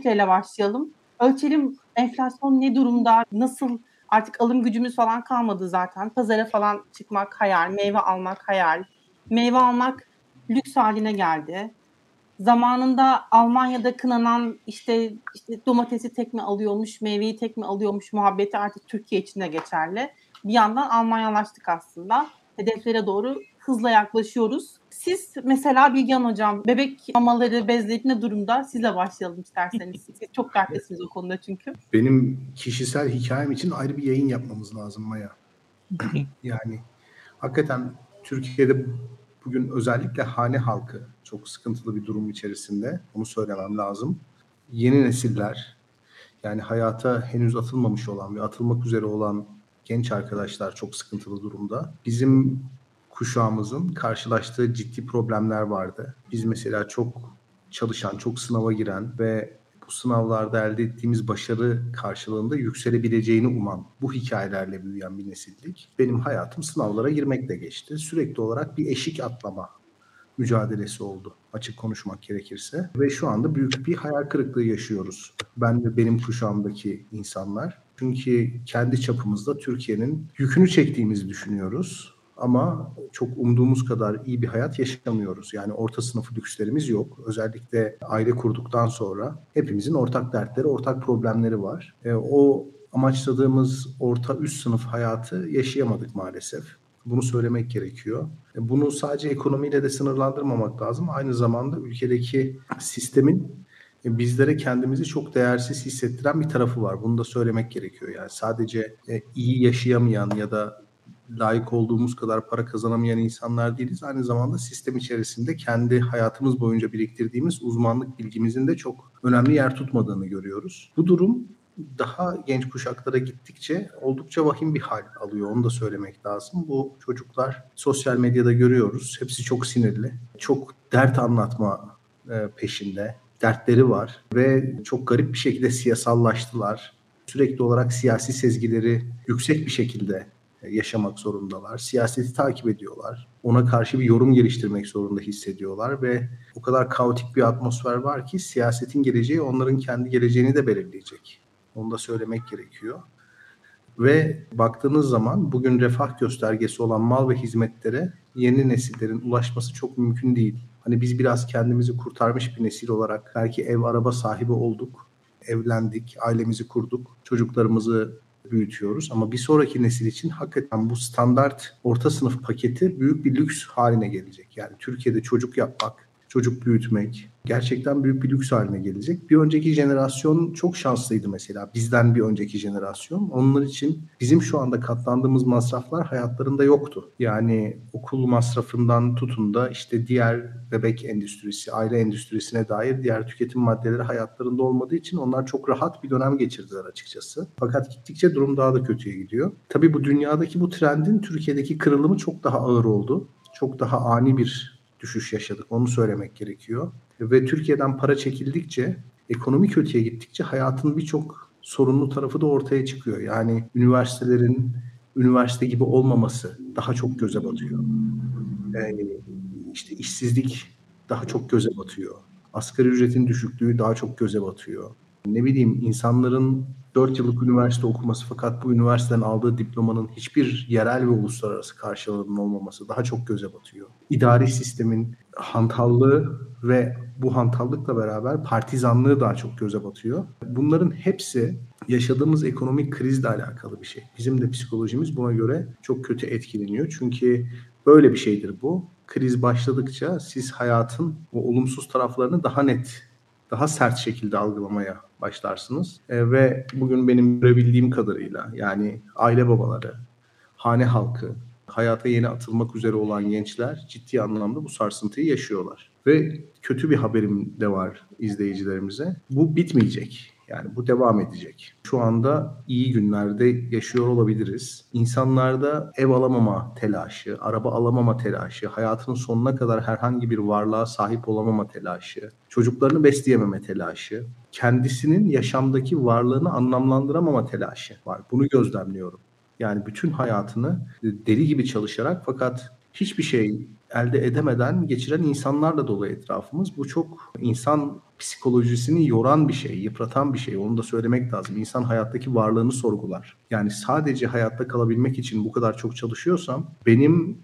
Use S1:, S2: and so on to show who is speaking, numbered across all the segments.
S1: hatta termometreyle başlayalım. Ölçelim enflasyon ne durumda, nasıl artık alım gücümüz falan kalmadı zaten. Pazara falan çıkmak hayal, meyve almak hayal. Meyve almak lüks haline geldi. Zamanında Almanya'da kınanan işte, işte domatesi tek mi alıyormuş, meyveyi tek mi alıyormuş muhabbeti artık Türkiye için de geçerli. Bir yandan Almanyalaştık aslında. Hedeflere doğru hızla yaklaşıyoruz. Siz mesela Bilgehan Hocam bebek mamaları bezleyip ne durumda? Sizle başlayalım isterseniz. Siz çok dertlisiniz o konuda çünkü.
S2: Benim kişisel hikayem için ayrı bir yayın yapmamız lazım Maya. yani hakikaten Türkiye'de bugün özellikle hane halkı çok sıkıntılı bir durum içerisinde. Bunu söylemem lazım. Yeni nesiller yani hayata henüz atılmamış olan ve atılmak üzere olan genç arkadaşlar çok sıkıntılı durumda. Bizim kuşağımızın karşılaştığı ciddi problemler vardı. Biz mesela çok çalışan, çok sınava giren ve bu sınavlarda elde ettiğimiz başarı karşılığında yükselebileceğini uman, bu hikayelerle büyüyen bir nesildik. Benim hayatım sınavlara girmekle geçti. Sürekli olarak bir eşik atlama mücadelesi oldu açık konuşmak gerekirse. Ve şu anda büyük bir hayal kırıklığı yaşıyoruz. Ben ve benim kuşağımdaki insanlar. Çünkü kendi çapımızda Türkiye'nin yükünü çektiğimizi düşünüyoruz ama çok umduğumuz kadar iyi bir hayat yaşamıyoruz. Yani orta sınıf lükslerimiz yok. Özellikle aile kurduktan sonra hepimizin ortak dertleri, ortak problemleri var. E, o amaçladığımız orta üst sınıf hayatı yaşayamadık maalesef. Bunu söylemek gerekiyor. E, bunu sadece ekonomiyle de sınırlandırmamak lazım. Aynı zamanda ülkedeki sistemin e, bizlere kendimizi çok değersiz hissettiren bir tarafı var. Bunu da söylemek gerekiyor. Yani sadece e, iyi yaşayamayan ya da layık olduğumuz kadar para kazanamayan insanlar değiliz. Aynı zamanda sistem içerisinde kendi hayatımız boyunca biriktirdiğimiz uzmanlık bilgimizin de çok önemli yer tutmadığını görüyoruz. Bu durum daha genç kuşaklara gittikçe oldukça vahim bir hal alıyor. Onu da söylemek lazım. Bu çocuklar sosyal medyada görüyoruz. Hepsi çok sinirli. Çok dert anlatma e, peşinde. Dertleri var ve çok garip bir şekilde siyasallaştılar. Sürekli olarak siyasi sezgileri yüksek bir şekilde yaşamak zorundalar. Siyaseti takip ediyorlar. Ona karşı bir yorum geliştirmek zorunda hissediyorlar ve o kadar kaotik bir atmosfer var ki siyasetin geleceği onların kendi geleceğini de belirleyecek. Onu da söylemek gerekiyor. Ve baktığınız zaman bugün refah göstergesi olan mal ve hizmetlere yeni nesillerin ulaşması çok mümkün değil. Hani biz biraz kendimizi kurtarmış bir nesil olarak belki ev araba sahibi olduk, evlendik, ailemizi kurduk, çocuklarımızı büyütüyoruz. Ama bir sonraki nesil için hakikaten bu standart orta sınıf paketi büyük bir lüks haline gelecek. Yani Türkiye'de çocuk yapmak, çocuk büyütmek gerçekten büyük bir lüks haline gelecek. Bir önceki jenerasyon çok şanslıydı mesela. Bizden bir önceki jenerasyon. Onlar için bizim şu anda katlandığımız masraflar hayatlarında yoktu. Yani okul masrafından tutun da işte diğer bebek endüstrisi, aile endüstrisine dair diğer tüketim maddeleri hayatlarında olmadığı için onlar çok rahat bir dönem geçirdiler açıkçası. Fakat gittikçe durum daha da kötüye gidiyor. Tabii bu dünyadaki bu trendin Türkiye'deki kırılımı çok daha ağır oldu. Çok daha ani bir düşüş yaşadık. Onu söylemek gerekiyor. Ve Türkiye'den para çekildikçe, ekonomi kötüye gittikçe hayatın birçok sorunlu tarafı da ortaya çıkıyor. Yani üniversitelerin üniversite gibi olmaması daha çok göze batıyor. Yani işte işsizlik daha çok göze batıyor. Asgari ücretin düşüklüğü daha çok göze batıyor. Ne bileyim insanların 4 yıllık üniversite okuması fakat bu üniversiteden aldığı diplomanın hiçbir yerel ve uluslararası karşılığının olmaması daha çok göze batıyor. İdari sistemin hantallığı ve bu hantallıkla beraber partizanlığı daha çok göze batıyor. Bunların hepsi yaşadığımız ekonomik krizle alakalı bir şey. Bizim de psikolojimiz buna göre çok kötü etkileniyor. Çünkü böyle bir şeydir bu. Kriz başladıkça siz hayatın o olumsuz taraflarını daha net, daha sert şekilde algılamaya başlarsınız. E, ve bugün benim görebildiğim kadarıyla yani aile babaları, hane halkı, hayata yeni atılmak üzere olan gençler ciddi anlamda bu sarsıntıyı yaşıyorlar. Ve kötü bir haberim de var izleyicilerimize. Bu bitmeyecek. Yani bu devam edecek. Şu anda iyi günlerde yaşıyor olabiliriz. İnsanlarda ev alamama telaşı, araba alamama telaşı, hayatının sonuna kadar herhangi bir varlığa sahip olamama telaşı, çocuklarını besleyememe telaşı, kendisinin yaşamdaki varlığını anlamlandıramama telaşı var. Bunu gözlemliyorum. Yani bütün hayatını deli gibi çalışarak fakat hiçbir şey elde edemeden geçiren insanlarla dolu etrafımız. Bu çok insan psikolojisini yoran bir şey, yıpratan bir şey. Onu da söylemek lazım. İnsan hayattaki varlığını sorgular. Yani sadece hayatta kalabilmek için bu kadar çok çalışıyorsam benim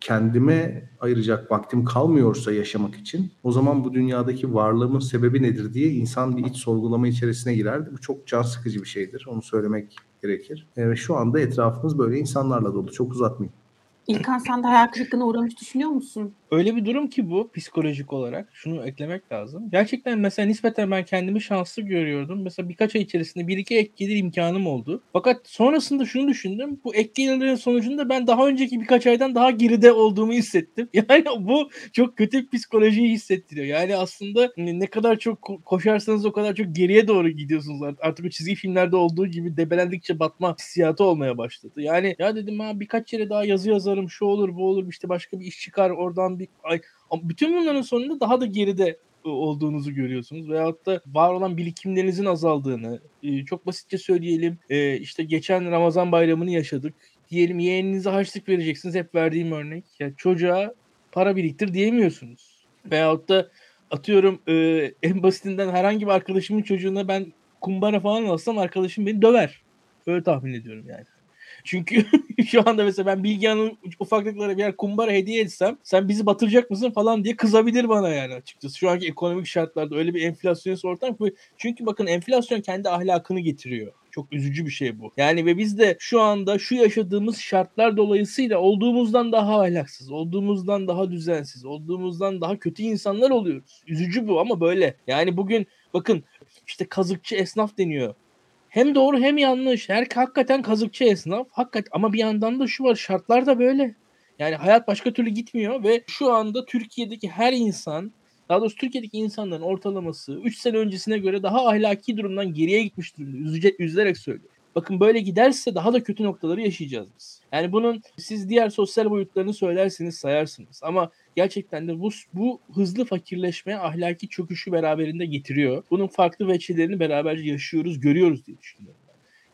S2: kendime ayıracak vaktim kalmıyorsa yaşamak için o zaman bu dünyadaki varlığımın sebebi nedir diye insan bir iç sorgulama içerisine girer. Bu çok can sıkıcı bir şeydir. Onu söylemek gerekir. Ve şu anda etrafımız böyle insanlarla dolu. Çok uzatmayayım.
S1: İlkan sen de hayal kırıklığına uğramış düşünüyor musun?
S3: Öyle bir durum ki bu psikolojik olarak. Şunu eklemek lazım. Gerçekten mesela nispeten ben kendimi şanslı görüyordum. Mesela birkaç ay içerisinde bir iki ek gelir imkanım oldu. Fakat sonrasında şunu düşündüm. Bu ek gelirlerin sonucunda ben daha önceki birkaç aydan daha geride olduğumu hissettim. Yani bu çok kötü bir psikolojiyi hissettiriyor. Yani aslında ne kadar çok koşarsanız o kadar çok geriye doğru gidiyorsunuz. Artık o çizgi filmlerde olduğu gibi debelendikçe batma hissiyatı olmaya başladı. Yani ya dedim ha birkaç yere daha yazı yazarım şu olur bu olur işte başka bir iş çıkar oradan bir ay. Bütün bunların sonunda daha da geride olduğunuzu görüyorsunuz. Veyahut da var olan birikimlerinizin azaldığını çok basitçe söyleyelim işte geçen Ramazan bayramını yaşadık. Diyelim yeğeninize harçlık vereceksiniz hep verdiğim örnek. Ya çocuğa para biriktir diyemiyorsunuz. Veyahut da atıyorum en basitinden herhangi bir arkadaşımın çocuğuna ben kumbara falan alsam arkadaşım beni döver. Öyle tahmin ediyorum yani. Çünkü şu anda mesela ben Bilgehan'ın ufaklıklara birer kumbara hediye etsem sen bizi batıracak mısın falan diye kızabilir bana yani açıkçası. Şu anki ekonomik şartlarda öyle bir enflasyonist ortam çünkü bakın enflasyon kendi ahlakını getiriyor. Çok üzücü bir şey bu. Yani ve biz de şu anda şu yaşadığımız şartlar dolayısıyla olduğumuzdan daha ahlaksız, olduğumuzdan daha düzensiz, olduğumuzdan daha kötü insanlar oluyoruz. Üzücü bu ama böyle. Yani bugün bakın işte kazıkçı esnaf deniyor hem doğru hem yanlış. Her hakikaten kazıkçı esnaf. Hakikat ama bir yandan da şu var şartlar da böyle. Yani hayat başka türlü gitmiyor ve şu anda Türkiye'deki her insan daha doğrusu Türkiye'deki insanların ortalaması 3 sene öncesine göre daha ahlaki durumdan geriye gitmiş durumda. Üzüce, üzülerek söylüyorum. Bakın böyle giderse daha da kötü noktaları yaşayacağız biz. Yani bunun siz diğer sosyal boyutlarını söylersiniz, sayarsınız. Ama gerçekten de bu, bu hızlı fakirleşme ahlaki çöküşü beraberinde getiriyor. Bunun farklı veçelerini beraberce yaşıyoruz, görüyoruz diye düşünüyorum.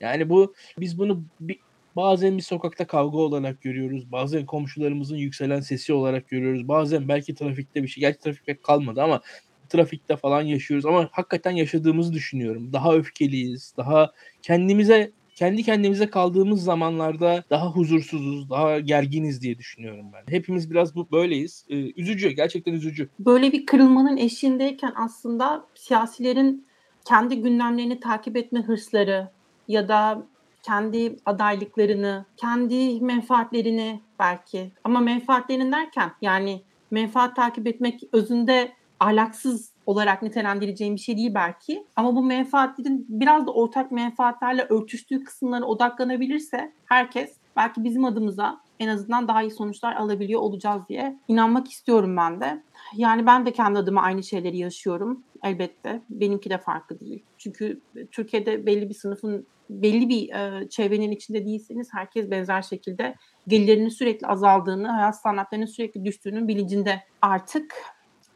S3: Yani bu biz bunu bir, bazen bir sokakta kavga olarak görüyoruz. Bazen komşularımızın yükselen sesi olarak görüyoruz. Bazen belki trafikte bir şey. Gerçi trafik pek kalmadı ama trafikte falan yaşıyoruz ama hakikaten yaşadığımızı düşünüyorum. Daha öfkeliyiz, daha kendimize kendi kendimize kaldığımız zamanlarda daha huzursuzuz, daha gerginiz diye düşünüyorum ben. Hepimiz biraz bu böyleyiz. Ee, üzücü, gerçekten üzücü.
S1: Böyle bir kırılmanın eşiğindeyken aslında siyasilerin kendi gündemlerini takip etme hırsları ya da kendi adaylıklarını, kendi menfaatlerini belki ama menfaatlerini derken yani menfaat takip etmek özünde ahlaksız olarak nitelendireceğim bir şey değil belki. Ama bu menfaatlerin biraz da ortak menfaatlerle örtüştüğü kısımlara odaklanabilirse herkes belki bizim adımıza en azından daha iyi sonuçlar alabiliyor olacağız diye inanmak istiyorum ben de. Yani ben de kendi adıma aynı şeyleri yaşıyorum elbette. Benimki de farklı değil. Çünkü Türkiye'de belli bir sınıfın belli bir e, çevrenin içinde değilseniz herkes benzer şekilde gelirlerinin sürekli azaldığını, hayat standartlarının sürekli düştüğünün bilincinde artık.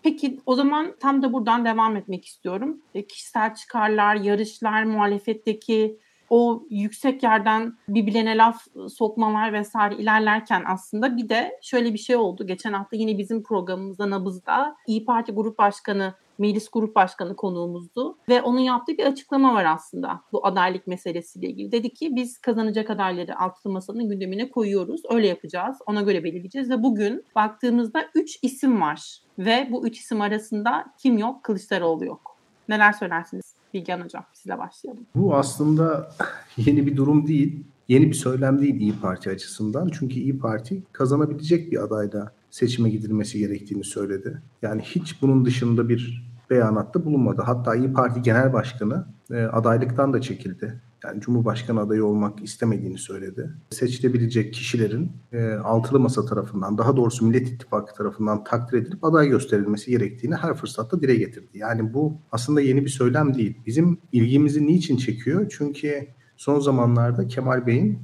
S1: Peki o zaman tam da buradan devam etmek istiyorum. E, kişisel çıkarlar, yarışlar, muhalefetteki o yüksek yerden birbirine laf sokmalar vesaire ilerlerken aslında bir de şöyle bir şey oldu. Geçen hafta yine bizim programımızda Nabız'da İyi Parti Grup Başkanı Melis Grup Başkanı konuğumuzdu ve onun yaptığı bir açıklama var aslında bu adaylık meselesiyle ilgili. Dedi ki biz kazanacak adayları altılı masanın gündemine koyuyoruz. Öyle yapacağız. Ona göre belirleyeceğiz ve bugün baktığımızda 3 isim var ve bu 3 isim arasında kim yok? Kılıçdaroğlu yok. Neler söylersiniz Bilgen Hocam? Sizle başlayalım.
S2: Bu aslında yeni bir durum değil. Yeni bir söylem değil İyi Parti açısından. Çünkü İyi Parti kazanabilecek bir adayla seçime gidilmesi gerektiğini söyledi. Yani hiç bunun dışında bir beyanatta bulunmadı. Hatta İyi Parti Genel Başkanı e, adaylıktan da çekildi. Yani Cumhurbaşkanı adayı olmak istemediğini söyledi. Seçilebilecek kişilerin e, altılı masa tarafından, daha doğrusu Millet İttifakı tarafından takdir edilip aday gösterilmesi gerektiğini her fırsatta dile getirdi. Yani bu aslında yeni bir söylem değil. Bizim ilgimizi niçin çekiyor? Çünkü son zamanlarda Kemal Bey'in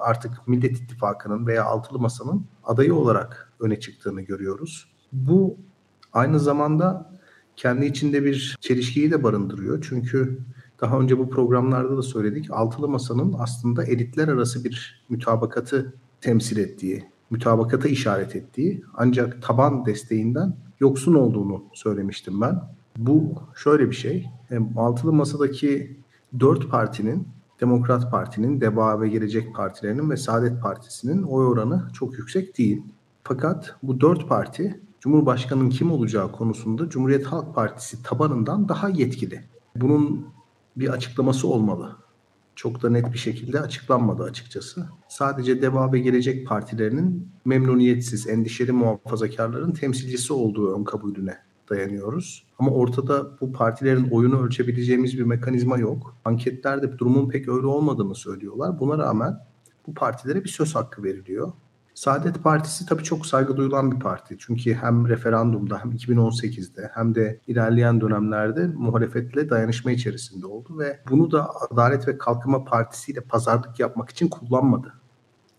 S2: artık Millet İttifakı'nın veya altılı masanın adayı olarak öne çıktığını görüyoruz. Bu aynı zamanda kendi içinde bir çelişkiyi de barındırıyor. Çünkü daha önce bu programlarda da söyledik. Altılı Masa'nın aslında elitler arası bir mütabakatı temsil ettiği mütabakata işaret ettiği ancak taban desteğinden yoksun olduğunu söylemiştim ben. Bu şöyle bir şey. Altılı Masa'daki dört partinin Demokrat Parti'nin, DEBA ve Gelecek Partilerinin ve Saadet Partisi'nin oy oranı çok yüksek değil. Fakat bu dört parti Cumhurbaşkanı'nın kim olacağı konusunda Cumhuriyet Halk Partisi tabanından daha yetkili. Bunun bir açıklaması olmalı. Çok da net bir şekilde açıklanmadı açıkçası. Sadece DEVA ve Gelecek partilerinin memnuniyetsiz, endişeli muhafazakarların temsilcisi olduğu ön kabulüne dayanıyoruz. Ama ortada bu partilerin oyunu ölçebileceğimiz bir mekanizma yok. Anketlerde durumun pek öyle olmadığını söylüyorlar. Buna rağmen bu partilere bir söz hakkı veriliyor. Saadet Partisi tabii çok saygı duyulan bir parti. Çünkü hem referandumda hem 2018'de hem de ilerleyen dönemlerde muhalefetle dayanışma içerisinde oldu ve bunu da Adalet ve Kalkınma Partisi ile pazarlık yapmak için kullanmadı.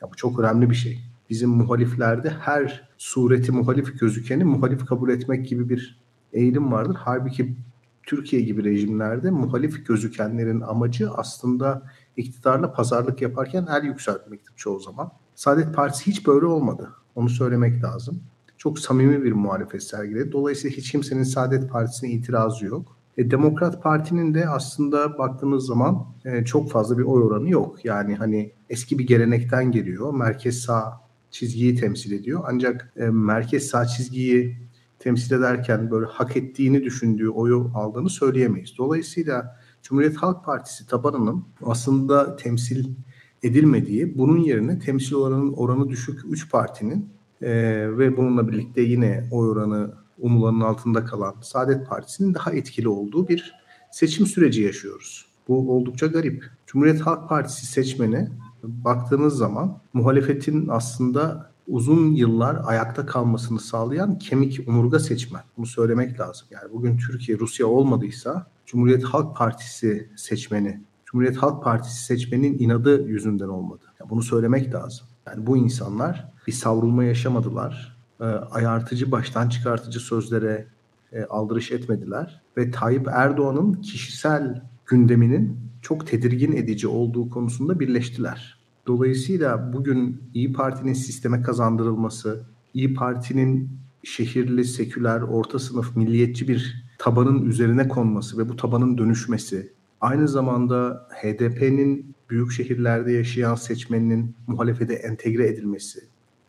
S2: Ya bu çok önemli bir şey. Bizim muhaliflerde her sureti muhalif gözükeni muhalif kabul etmek gibi bir eğilim vardır. Halbuki Türkiye gibi rejimlerde muhalif gözükenlerin amacı aslında iktidarla pazarlık yaparken el yükseltmektir çoğu zaman. Saadet Partisi hiç böyle olmadı. Onu söylemek lazım. Çok samimi bir muhalefet sergiledi. Dolayısıyla hiç kimsenin Saadet Partisi'ne itirazı yok. E, Demokrat Parti'nin de aslında baktığınız zaman e, çok fazla bir oy oranı yok. Yani hani eski bir gelenekten geliyor. Merkez sağ çizgiyi temsil ediyor. Ancak e, merkez sağ çizgiyi temsil ederken böyle hak ettiğini düşündüğü oyu aldığını söyleyemeyiz. Dolayısıyla Cumhuriyet Halk Partisi tabanının aslında temsil edilmediği, bunun yerine temsil oranının oranı düşük 3 partinin e, ve bununla birlikte yine oy oranı umulanın altında kalan Saadet Partisi'nin daha etkili olduğu bir seçim süreci yaşıyoruz. Bu oldukça garip. Cumhuriyet Halk Partisi seçmeni baktığınız zaman muhalefetin aslında uzun yıllar ayakta kalmasını sağlayan kemik omurga seçmen. Bunu söylemek lazım. Yani bugün Türkiye Rusya olmadıysa Cumhuriyet Halk Partisi seçmeni Cumhuriyet Halk Partisi seçmenin inadı yüzünden olmadı. Yani bunu söylemek lazım. Yani bu insanlar bir savrulma yaşamadılar. E, ayartıcı, baştan çıkartıcı sözlere e, aldırış etmediler. Ve Tayyip Erdoğan'ın kişisel gündeminin çok tedirgin edici olduğu konusunda birleştiler. Dolayısıyla bugün İyi Parti'nin sisteme kazandırılması, İyi Parti'nin şehirli, seküler, orta sınıf, milliyetçi bir tabanın üzerine konması ve bu tabanın dönüşmesi, Aynı zamanda HDP'nin büyük şehirlerde yaşayan seçmeninin muhalefete entegre edilmesi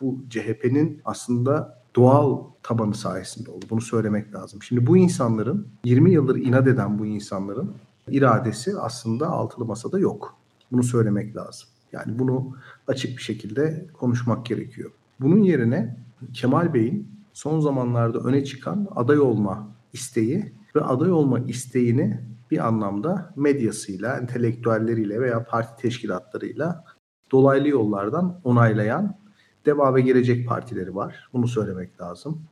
S2: bu CHP'nin aslında doğal tabanı sayesinde oldu. Bunu söylemek lazım. Şimdi bu insanların 20 yıldır inat eden bu insanların iradesi aslında altılı masada yok. Bunu söylemek lazım. Yani bunu açık bir şekilde konuşmak gerekiyor. Bunun yerine Kemal Bey'in son zamanlarda öne çıkan aday olma isteği ve aday olma isteğini bir anlamda medyasıyla, entelektüelleriyle veya parti teşkilatlarıyla dolaylı yollardan onaylayan Deva ve Gelecek partileri var. Bunu söylemek lazım.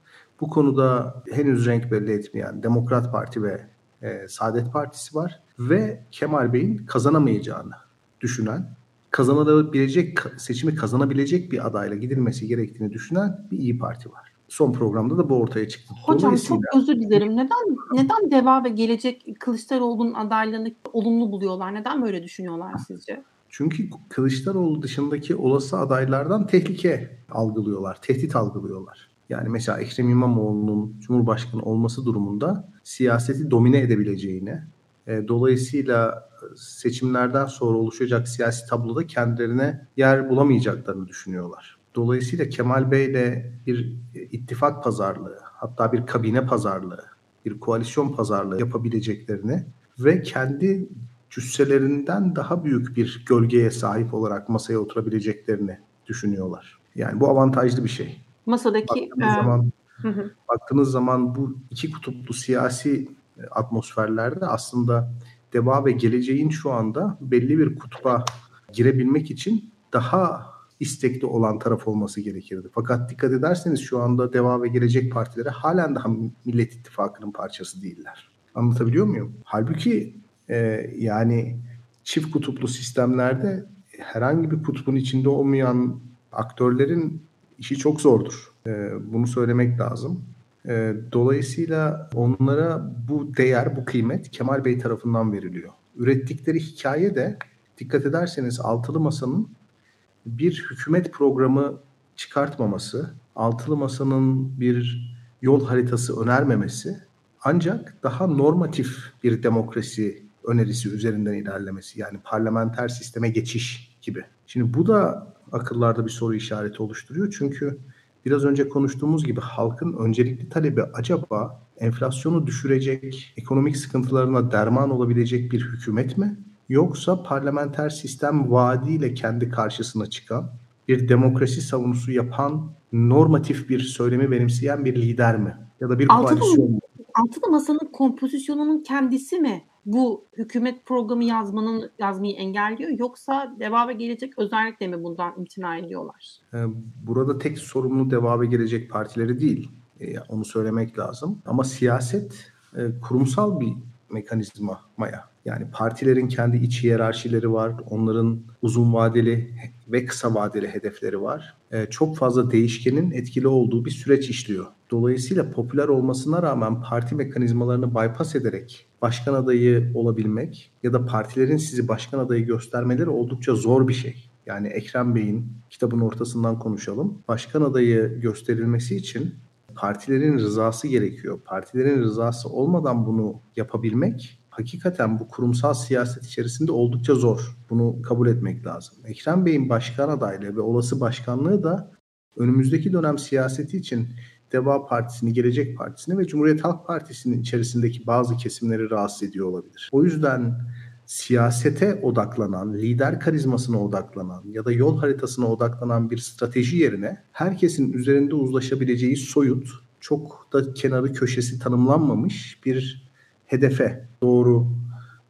S2: Bu konuda henüz renk belli etmeyen Demokrat Parti ve e, Saadet Partisi var ve Kemal Bey'in kazanamayacağını düşünen, kazanabilecek seçimi kazanabilecek bir adayla gidilmesi gerektiğini düşünen bir İyi Parti var son programda da bu ortaya çıktı.
S1: Hocam çok özür dilerim. Neden neden Deva ve Gelecek Kılıçdaroğlu'nun adaylarını olumlu buluyorlar? Neden böyle düşünüyorlar sizce?
S2: Çünkü Kılıçdaroğlu dışındaki olası adaylardan tehlike algılıyorlar, tehdit algılıyorlar. Yani mesela Ekrem İmamoğlu'nun Cumhurbaşkanı olması durumunda siyaseti domine edebileceğini, e, dolayısıyla seçimlerden sonra oluşacak siyasi tabloda kendilerine yer bulamayacaklarını düşünüyorlar. Dolayısıyla Kemal Bey'le bir ittifak pazarlığı, hatta bir kabine pazarlığı, bir koalisyon pazarlığı yapabileceklerini ve kendi cüsselerinden daha büyük bir gölgeye sahip olarak masaya oturabileceklerini düşünüyorlar. Yani bu avantajlı bir şey.
S1: Masadaki
S2: baktığınız, e... zaman, hı hı. baktığınız zaman bu iki kutuplu siyasi atmosferlerde aslında deva ve geleceğin şu anda belli bir kutba girebilmek için daha istekli olan taraf olması gerekirdi. Fakat dikkat ederseniz şu anda Deva ve Gelecek Partileri halen daha Millet İttifakı'nın parçası değiller. Anlatabiliyor muyum? Halbuki e, yani çift kutuplu sistemlerde herhangi bir kutbun içinde olmayan aktörlerin işi çok zordur. E, bunu söylemek lazım. E, dolayısıyla onlara bu değer, bu kıymet Kemal Bey tarafından veriliyor. Ürettikleri hikaye de dikkat ederseniz Altılı Masa'nın bir hükümet programı çıkartmaması, altılı masanın bir yol haritası önermemesi ancak daha normatif bir demokrasi önerisi üzerinden ilerlemesi yani parlamenter sisteme geçiş gibi. Şimdi bu da akıllarda bir soru işareti oluşturuyor. Çünkü biraz önce konuştuğumuz gibi halkın öncelikli talebi acaba enflasyonu düşürecek, ekonomik sıkıntılarına derman olabilecek bir hükümet mi? Yoksa parlamenter sistem vaadiyle kendi karşısına çıkan, bir demokrasi savunusu yapan, normatif bir söylemi benimseyen bir lider mi? Ya da bir
S1: Altılı,
S2: koalisyon mu?
S1: Altılı Masa'nın kompozisyonunun kendisi mi bu hükümet programı yazmanın yazmayı engelliyor yoksa devamı gelecek özellikle mi bundan imtina ediyorlar?
S2: Ee, Burada tek sorumlu devamı gelecek partileri değil. Ee, Onu söylemek lazım. Ama siyaset e, kurumsal bir mekanizma maya. Yani partilerin kendi iç hiyerarşileri var. Onların uzun vadeli ve kısa vadeli hedefleri var. Ee, Çok fazla değişkenin etkili olduğu bir süreç işliyor. Dolayısıyla popüler olmasına rağmen parti mekanizmalarını bypass ederek başkan adayı olabilmek ya da partilerin sizi başkan adayı göstermeleri oldukça zor bir şey. Yani Ekrem Bey'in kitabın ortasından konuşalım. Başkan adayı gösterilmesi için partilerin rızası gerekiyor. Partilerin rızası olmadan bunu yapabilmek hakikaten bu kurumsal siyaset içerisinde oldukça zor. Bunu kabul etmek lazım. Ekrem Bey'in başkan adaylığı ve olası başkanlığı da önümüzdeki dönem siyaseti için Deva Partisi'ni, Gelecek Partisi'ni ve Cumhuriyet Halk Partisi'nin içerisindeki bazı kesimleri rahatsız ediyor olabilir. O yüzden siyasete odaklanan, lider karizmasına odaklanan ya da yol haritasına odaklanan bir strateji yerine herkesin üzerinde uzlaşabileceği soyut, çok da kenarı köşesi tanımlanmamış bir hedefe doğru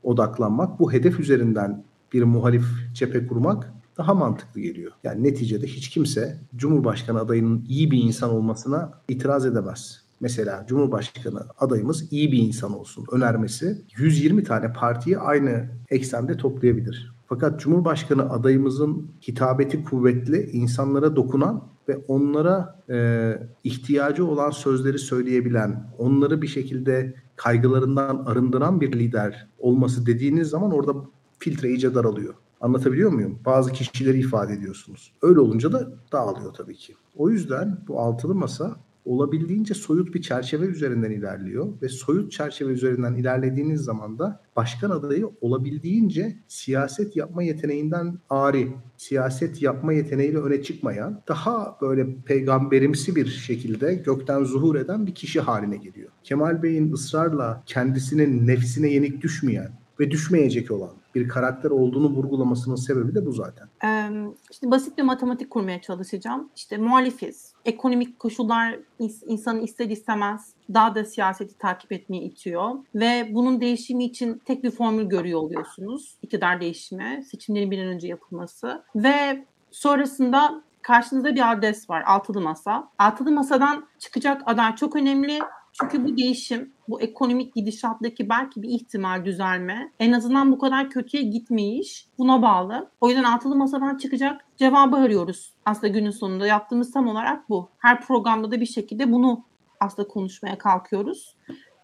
S2: odaklanmak, bu hedef üzerinden bir muhalif cephe kurmak daha mantıklı geliyor. Yani neticede hiç kimse Cumhurbaşkanı adayının iyi bir insan olmasına itiraz edemez. Mesela Cumhurbaşkanı adayımız iyi bir insan olsun önermesi 120 tane partiyi aynı eksende toplayabilir. Fakat Cumhurbaşkanı adayımızın hitabeti kuvvetli, insanlara dokunan ve onlara e, ihtiyacı olan sözleri söyleyebilen, onları bir şekilde kaygılarından arındıran bir lider olması dediğiniz zaman orada filtre iyice daralıyor. Anlatabiliyor muyum? Bazı kişileri ifade ediyorsunuz. Öyle olunca da dağılıyor tabii ki. O yüzden bu altılı masa olabildiğince soyut bir çerçeve üzerinden ilerliyor ve soyut çerçeve üzerinden ilerlediğiniz zaman da başkan adayı olabildiğince siyaset yapma yeteneğinden ari, siyaset yapma yeteneğiyle öne çıkmayan, daha böyle peygamberimsi bir şekilde gökten zuhur eden bir kişi haline geliyor. Kemal Bey'in ısrarla kendisinin nefsine yenik düşmeyen ve düşmeyecek olan bir karakter olduğunu vurgulamasının sebebi de bu zaten.
S1: Ee, işte basit bir matematik kurmaya çalışacağım. İşte muhalifiz. Ekonomik koşullar ins- insanı ister istemez daha da siyaseti takip etmeye itiyor. Ve bunun değişimi için tek bir formül görüyor oluyorsunuz. İktidar değişimi, seçimlerin bir an önce yapılması. Ve sonrasında karşınızda bir adres var. Altılı masa. Altılı masadan çıkacak aday çok önemli. Çünkü bu değişim, bu ekonomik gidişattaki belki bir ihtimal düzelme, en azından bu kadar kötüye gitmeyiş buna bağlı. O yüzden altılı masadan çıkacak cevabı arıyoruz. Aslında günün sonunda yaptığımız tam olarak bu. Her programda da bir şekilde bunu aslında konuşmaya kalkıyoruz.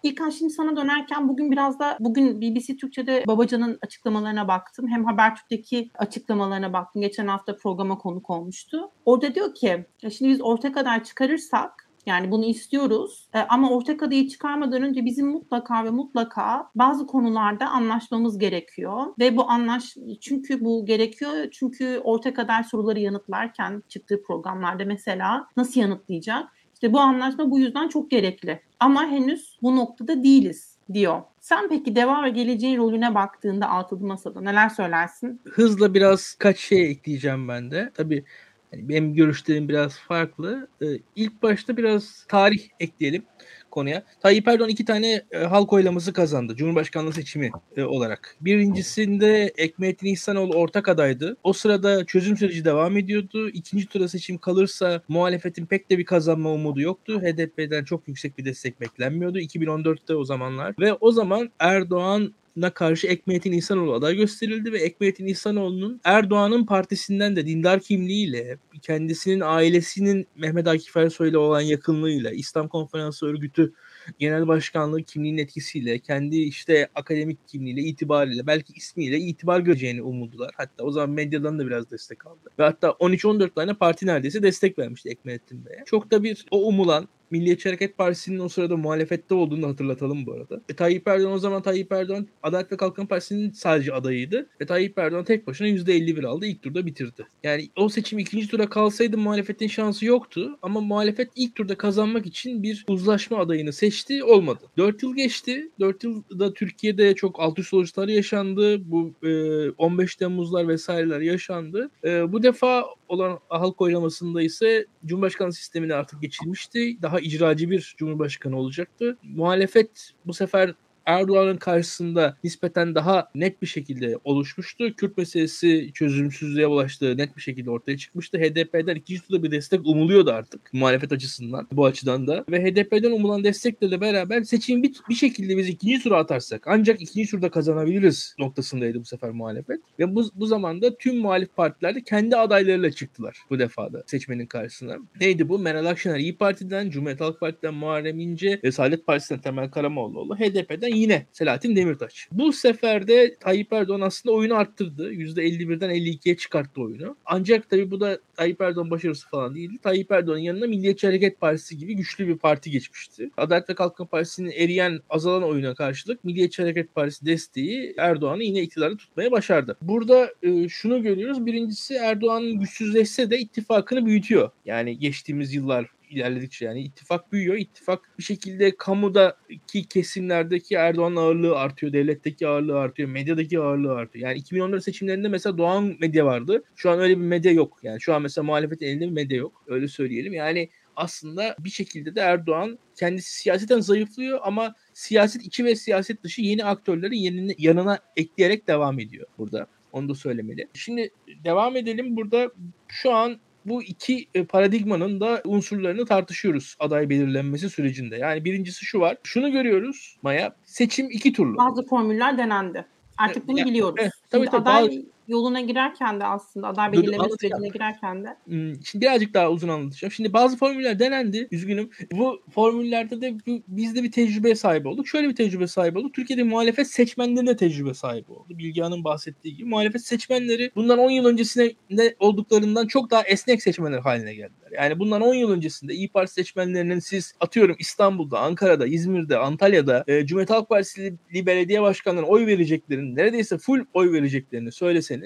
S1: İlkan şimdi sana dönerken bugün biraz da bugün BBC Türkçe'de Babacan'ın açıklamalarına baktım. Hem Habertürk'teki açıklamalarına baktım. Geçen hafta programa konuk olmuştu. Orada diyor ki şimdi biz orta kadar çıkarırsak yani bunu istiyoruz E, ama ortak adayı çıkarmadan önce bizim mutlaka ve mutlaka bazı konularda anlaşmamız gerekiyor ve bu anlaş çünkü bu gerekiyor çünkü ortak aday soruları yanıtlarken çıktığı programlarda mesela nasıl yanıtlayacak? İşte bu anlaşma bu yüzden çok gerekli ama henüz bu noktada değiliz diyor. Sen peki deva ve geleceğin rolüne baktığında altılı masada neler söylersin?
S3: Hızla biraz kaç şey ekleyeceğim ben de. Tabii hani benim görüşlerim biraz farklı. Ee, ilk başta biraz tarih ekleyelim konuya. Tayyip Erdoğan iki tane e, halk oylaması kazandı. Cumhurbaşkanlığı seçimi e, olarak. Birincisinde Ekmettin İhsanoğlu ortak adaydı. O sırada çözüm süreci devam ediyordu. İkinci tura seçim kalırsa muhalefetin pek de bir kazanma umudu yoktu. HDP'den çok yüksek bir destek beklenmiyordu. 2014'te o zamanlar. Ve o zaman Erdoğan na karşı Ekmettin İhsanoğlu aday gösterildi ve Ekmettin İhsanoğlu'nun Erdoğan'ın partisinden de dindar kimliğiyle, kendisinin ailesinin Mehmet Akif Ersoy ile olan yakınlığıyla, İslam Konferansı Örgütü genel başkanlığı kimliğinin etkisiyle, kendi işte akademik kimliğiyle, itibariyle, belki ismiyle itibar göreceğini umuldular. Hatta o zaman medyadan da biraz destek aldı. Ve hatta 13-14 tane parti neredeyse destek vermişti Ekmelettin Bey'e. Çok da bir o umulan Milliyetçi Hareket Partisi'nin o sırada muhalefette olduğunu hatırlatalım bu arada. E, Tayyip Erdoğan o zaman Tayyip Erdoğan Adalet ve Kalkınma Partisi'nin sadece adayıydı. Ve Tayyip Erdoğan tek başına %51 aldı. ilk turda bitirdi. Yani o seçim ikinci tura kalsaydı muhalefetin şansı yoktu. Ama muhalefet ilk turda kazanmak için bir uzlaşma adayını seçti. Olmadı. 4 yıl geçti. 4 yılda Türkiye'de çok alt üst oluşlar yaşandı. Bu e, 15 Temmuzlar vesaireler yaşandı. E, bu defa olan halk oylamasında ise Cumhurbaşkanı sistemine artık geçilmişti. Daha icracı bir Cumhurbaşkanı olacaktı. Muhalefet bu sefer Erdoğan'ın karşısında nispeten daha net bir şekilde oluşmuştu. Kürt meselesi çözümsüzlüğe ulaştığı net bir şekilde ortaya çıkmıştı. HDP'den ikinci turda bir destek umuluyordu artık muhalefet açısından bu açıdan da. Ve HDP'den umulan destekle beraber seçim bir, bir şekilde biz ikinci tura atarsak ancak ikinci turda kazanabiliriz noktasındaydı bu sefer muhalefet. Ve bu, bu zamanda tüm muhalif partiler de kendi adaylarıyla çıktılar bu defada seçmenin karşısına. Neydi bu? Meral Akşener İyi Parti'den, Cumhuriyet Halk Parti'den Muharrem İnce, Saadet Partisi'nden Temel Karamoğluoğlu, HDP'den yine Selahattin Demirtaş. Bu sefer de Tayyip Erdoğan aslında oyunu arttırdı. %51'den 52'ye çıkarttı oyunu. Ancak tabii bu da Tayyip Erdoğan başarısı falan değildi. Tayyip Erdoğan'ın yanına Milliyetçi Hareket Partisi gibi güçlü bir parti geçmişti. Adalet ve Kalkınma Partisi'nin eriyen, azalan oyuna karşılık Milliyetçi Hareket Partisi desteği Erdoğan'ı yine iktidarda tutmaya başardı. Burada e, şunu görüyoruz. Birincisi Erdoğan güçsüzleşse de ittifakını büyütüyor. Yani geçtiğimiz yıllar ilerledikçe yani ittifak büyüyor. İttifak bir şekilde kamudaki kesimlerdeki Erdoğan ağırlığı artıyor. Devletteki ağırlığı artıyor. Medyadaki ağırlığı artıyor. Yani 2014 seçimlerinde mesela Doğan medya vardı. Şu an öyle bir medya yok. Yani şu an mesela muhalefetin elinde bir medya yok. Öyle söyleyelim. Yani aslında bir şekilde de Erdoğan kendisi siyaseten zayıflıyor ama siyaset içi ve siyaset dışı yeni aktörleri yenine, yanına ekleyerek devam ediyor burada. Onu da söylemeli. Şimdi devam edelim. Burada şu an bu iki e, paradigmanın da unsurlarını tartışıyoruz aday belirlenmesi sürecinde. Yani birincisi şu var. Şunu görüyoruz Maya. Seçim iki turlu.
S1: Bazı formüller denendi. Artık bunu
S3: Yani,
S1: biliyoruz.
S3: evet, tabii,
S1: Şimdi
S3: tabii,
S1: aday
S3: bazı-
S1: yoluna girerken de aslında aday
S3: dur,
S1: belirleme sürecine girerken de
S3: Hmm, Şimdi birazcık daha uzun anlatacağım. Şimdi bazı formüller denendi. Üzgünüm. Bu formüllerde de bu- biz de bir tecrübe sahibi olduk. Şöyle bir tecrübe sahibi olduk. Türkiye'de muhalefet seçmenleri de tecrübe sahibi oldu. Bilgehan'ın bahsettiği gibi. Muhalefet seçmenleri bundan 10 yıl öncesinde de olduklarından çok daha esnek seçmenler haline geldiler. Yani bundan 10 yıl öncesinde İyi Parti seçmenlerinin siz atıyorum İstanbul'da, Ankara'da, İzmir'de, Antalya'da e, Cumhuriyet Halk Partisi belediye başkanlarına oy vereceklerini, neredeyse full oy vereceklerini söyleseniz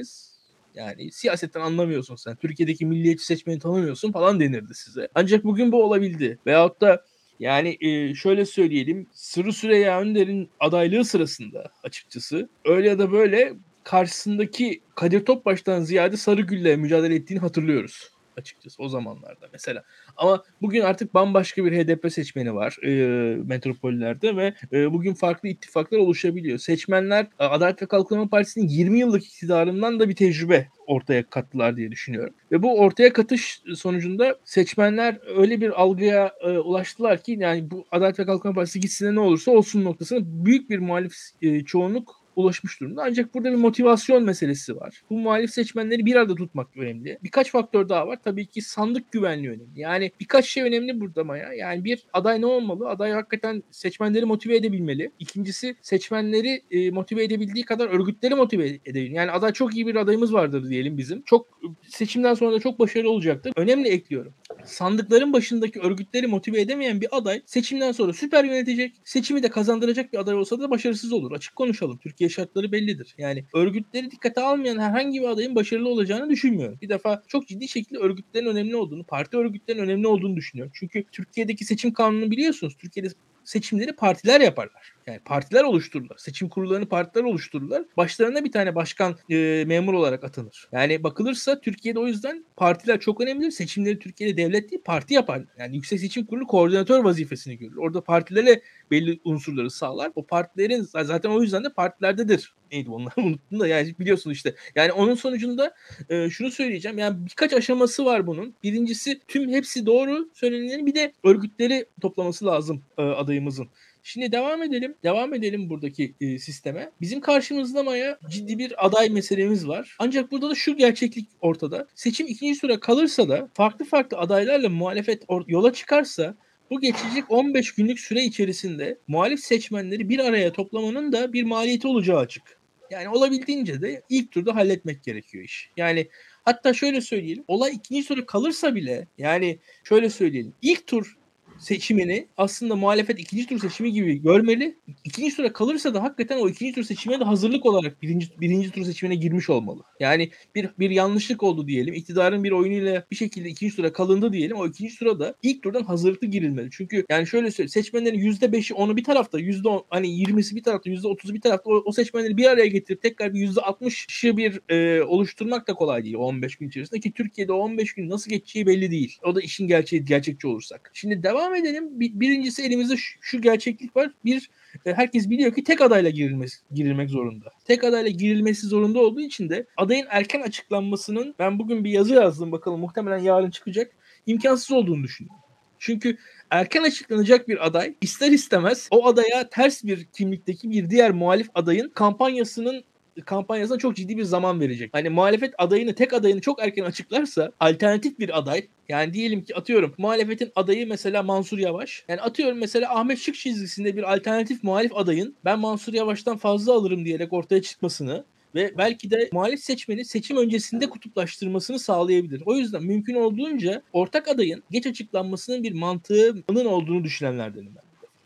S3: yani siyasetten anlamıyorsun sen. Türkiye'deki milliyetçi seçmeni tanımıyorsun falan denirdi size. Ancak bugün bu olabildi. Veyahut da yani e, şöyle söyleyelim. Sırrı Süreyya Önder'in adaylığı sırasında açıkçası öyle ya da böyle karşısındaki Kadir Topbaş'tan ziyade Sarıgül'le mücadele ettiğini hatırlıyoruz açıkçası o zamanlarda mesela. Ama bugün artık bambaşka bir HDP seçmeni var e, metropollerde ve e, bugün farklı ittifaklar oluşabiliyor. Seçmenler Adalet ve Kalkınma Partisi'nin 20 yıllık iktidarından da bir tecrübe ortaya kattılar diye düşünüyorum. Ve bu ortaya katış sonucunda seçmenler öyle bir algıya e, ulaştılar ki yani bu Adalet ve Kalkınma Partisi gitsin ne olursa olsun noktasına büyük bir muhalif e, çoğunluk ulaşmış durumda. Ancak burada bir motivasyon meselesi var. Bu muhalif seçmenleri bir arada tutmak önemli. Birkaç faktör daha var. Tabii ki sandık güvenliği önemli. Yani birkaç şey önemli burada Maya. Yani bir aday ne olmalı? Aday hakikaten seçmenleri motive edebilmeli. İkincisi seçmenleri e, motive edebildiği kadar örgütleri motive edebilir. Yani aday çok iyi bir adayımız vardır diyelim bizim. Çok seçimden sonra da çok başarılı olacaktır. Önemli ekliyorum. Sandıkların başındaki örgütleri motive edemeyen bir aday seçimden sonra süper yönetecek, seçimi de kazandıracak bir aday olsa da başarısız olur. Açık konuşalım. Türkiye şartları bellidir. Yani örgütleri dikkate almayan herhangi bir adayın başarılı olacağını düşünmüyorum. Bir defa çok ciddi şekilde örgütlerin önemli olduğunu, parti örgütlerin önemli olduğunu düşünüyorum. Çünkü Türkiye'deki seçim kanunu biliyorsunuz. Türkiye'de seçimleri partiler yaparlar. Yani partiler oluştururlar. Seçim kurullarını partiler oluştururlar. Başlarına bir tane başkan e, memur olarak atanır. Yani bakılırsa Türkiye'de o yüzden partiler çok önemlidir. Seçimleri Türkiye'de devlet değil parti yapar. Yani Yüksek Seçim Kurulu koordinatör vazifesini görür. Orada partilere belli unsurları sağlar. O partilerin zaten o yüzden de partilerdedir. Neydi onlar unuttum da yani biliyorsun işte. Yani onun sonucunda e, şunu söyleyeceğim. Yani birkaç aşaması var bunun. Birincisi tüm hepsi doğru söylenenlerin bir de örgütleri toplaması lazım e, adayımızın. Şimdi devam edelim. Devam edelim buradaki e, sisteme. Bizim karşımızda Maya ciddi bir aday meselemiz var. Ancak burada da şu gerçeklik ortada. Seçim ikinci tura kalırsa da farklı farklı adaylarla muhalefet yola çıkarsa Bu geçecek 15 günlük süre içerisinde muhalif seçmenleri bir araya toplamanın da bir maliyeti olacağı açık. Yani olabildiğince de ilk turda halletmek gerekiyor iş. Yani hatta şöyle söyleyelim. Olay ikinci tura kalırsa bile yani şöyle söyleyelim. İlk tur seçimini aslında muhalefet ikinci tur seçimi gibi görmeli. İkinci tura kalırsa da hakikaten o ikinci tur seçimine de hazırlık olarak birinci, birinci tur seçimine girmiş olmalı. Yani bir, bir yanlışlık oldu diyelim. İktidarın bir oyunuyla bir şekilde ikinci tura kalındı diyelim. O ikinci tura da ilk turdan hazırlıklı girilmeli. Çünkü yani şöyle söyleyeyim. Seçmenlerin yüzde beşi onu bir tarafta, yüzde hani yirmisi bir tarafta, yüzde otuzu bir tarafta o, o seçmenleri bir araya getirip tekrar bir yüzde altmışı bir e, oluşturmak da kolay değil o 15 gün içerisinde ki Türkiye'de o 15 gün nasıl geçeceği belli değil. O da işin gerçeği gerçekçi olursak. Şimdi devam devam edelim. Bir, birincisi elimizde şu, şu gerçeklik var. Bir e, herkes biliyor ki tek adayla girilmesi, girilmek zorunda. Tek adayla girilmesi zorunda olduğu için de adayın erken açıklanmasının ben bugün bir yazı yazdım bakalım muhtemelen yarın çıkacak. imkansız olduğunu düşünüyorum. Çünkü erken açıklanacak bir aday ister istemez o adaya ters bir kimlikteki bir diğer muhalif adayın kampanyasının kampanyasına çok ciddi bir zaman verecek. Hani muhalefet adayını tek adayını çok erken açıklarsa alternatif bir aday yani diyelim ki atıyorum muhalefetin adayı mesela Mansur Yavaş. Yani atıyorum mesela Ahmet Şık çizgisinde bir alternatif muhalif adayın ben Mansur Yavaş'tan fazla alırım diyerek ortaya çıkmasını ve belki de muhalif seçmeni seçim öncesinde kutuplaştırmasını sağlayabilir. O yüzden mümkün olduğunca ortak adayın geç açıklanmasının bir mantığının olduğunu düşünenlerdenim ben.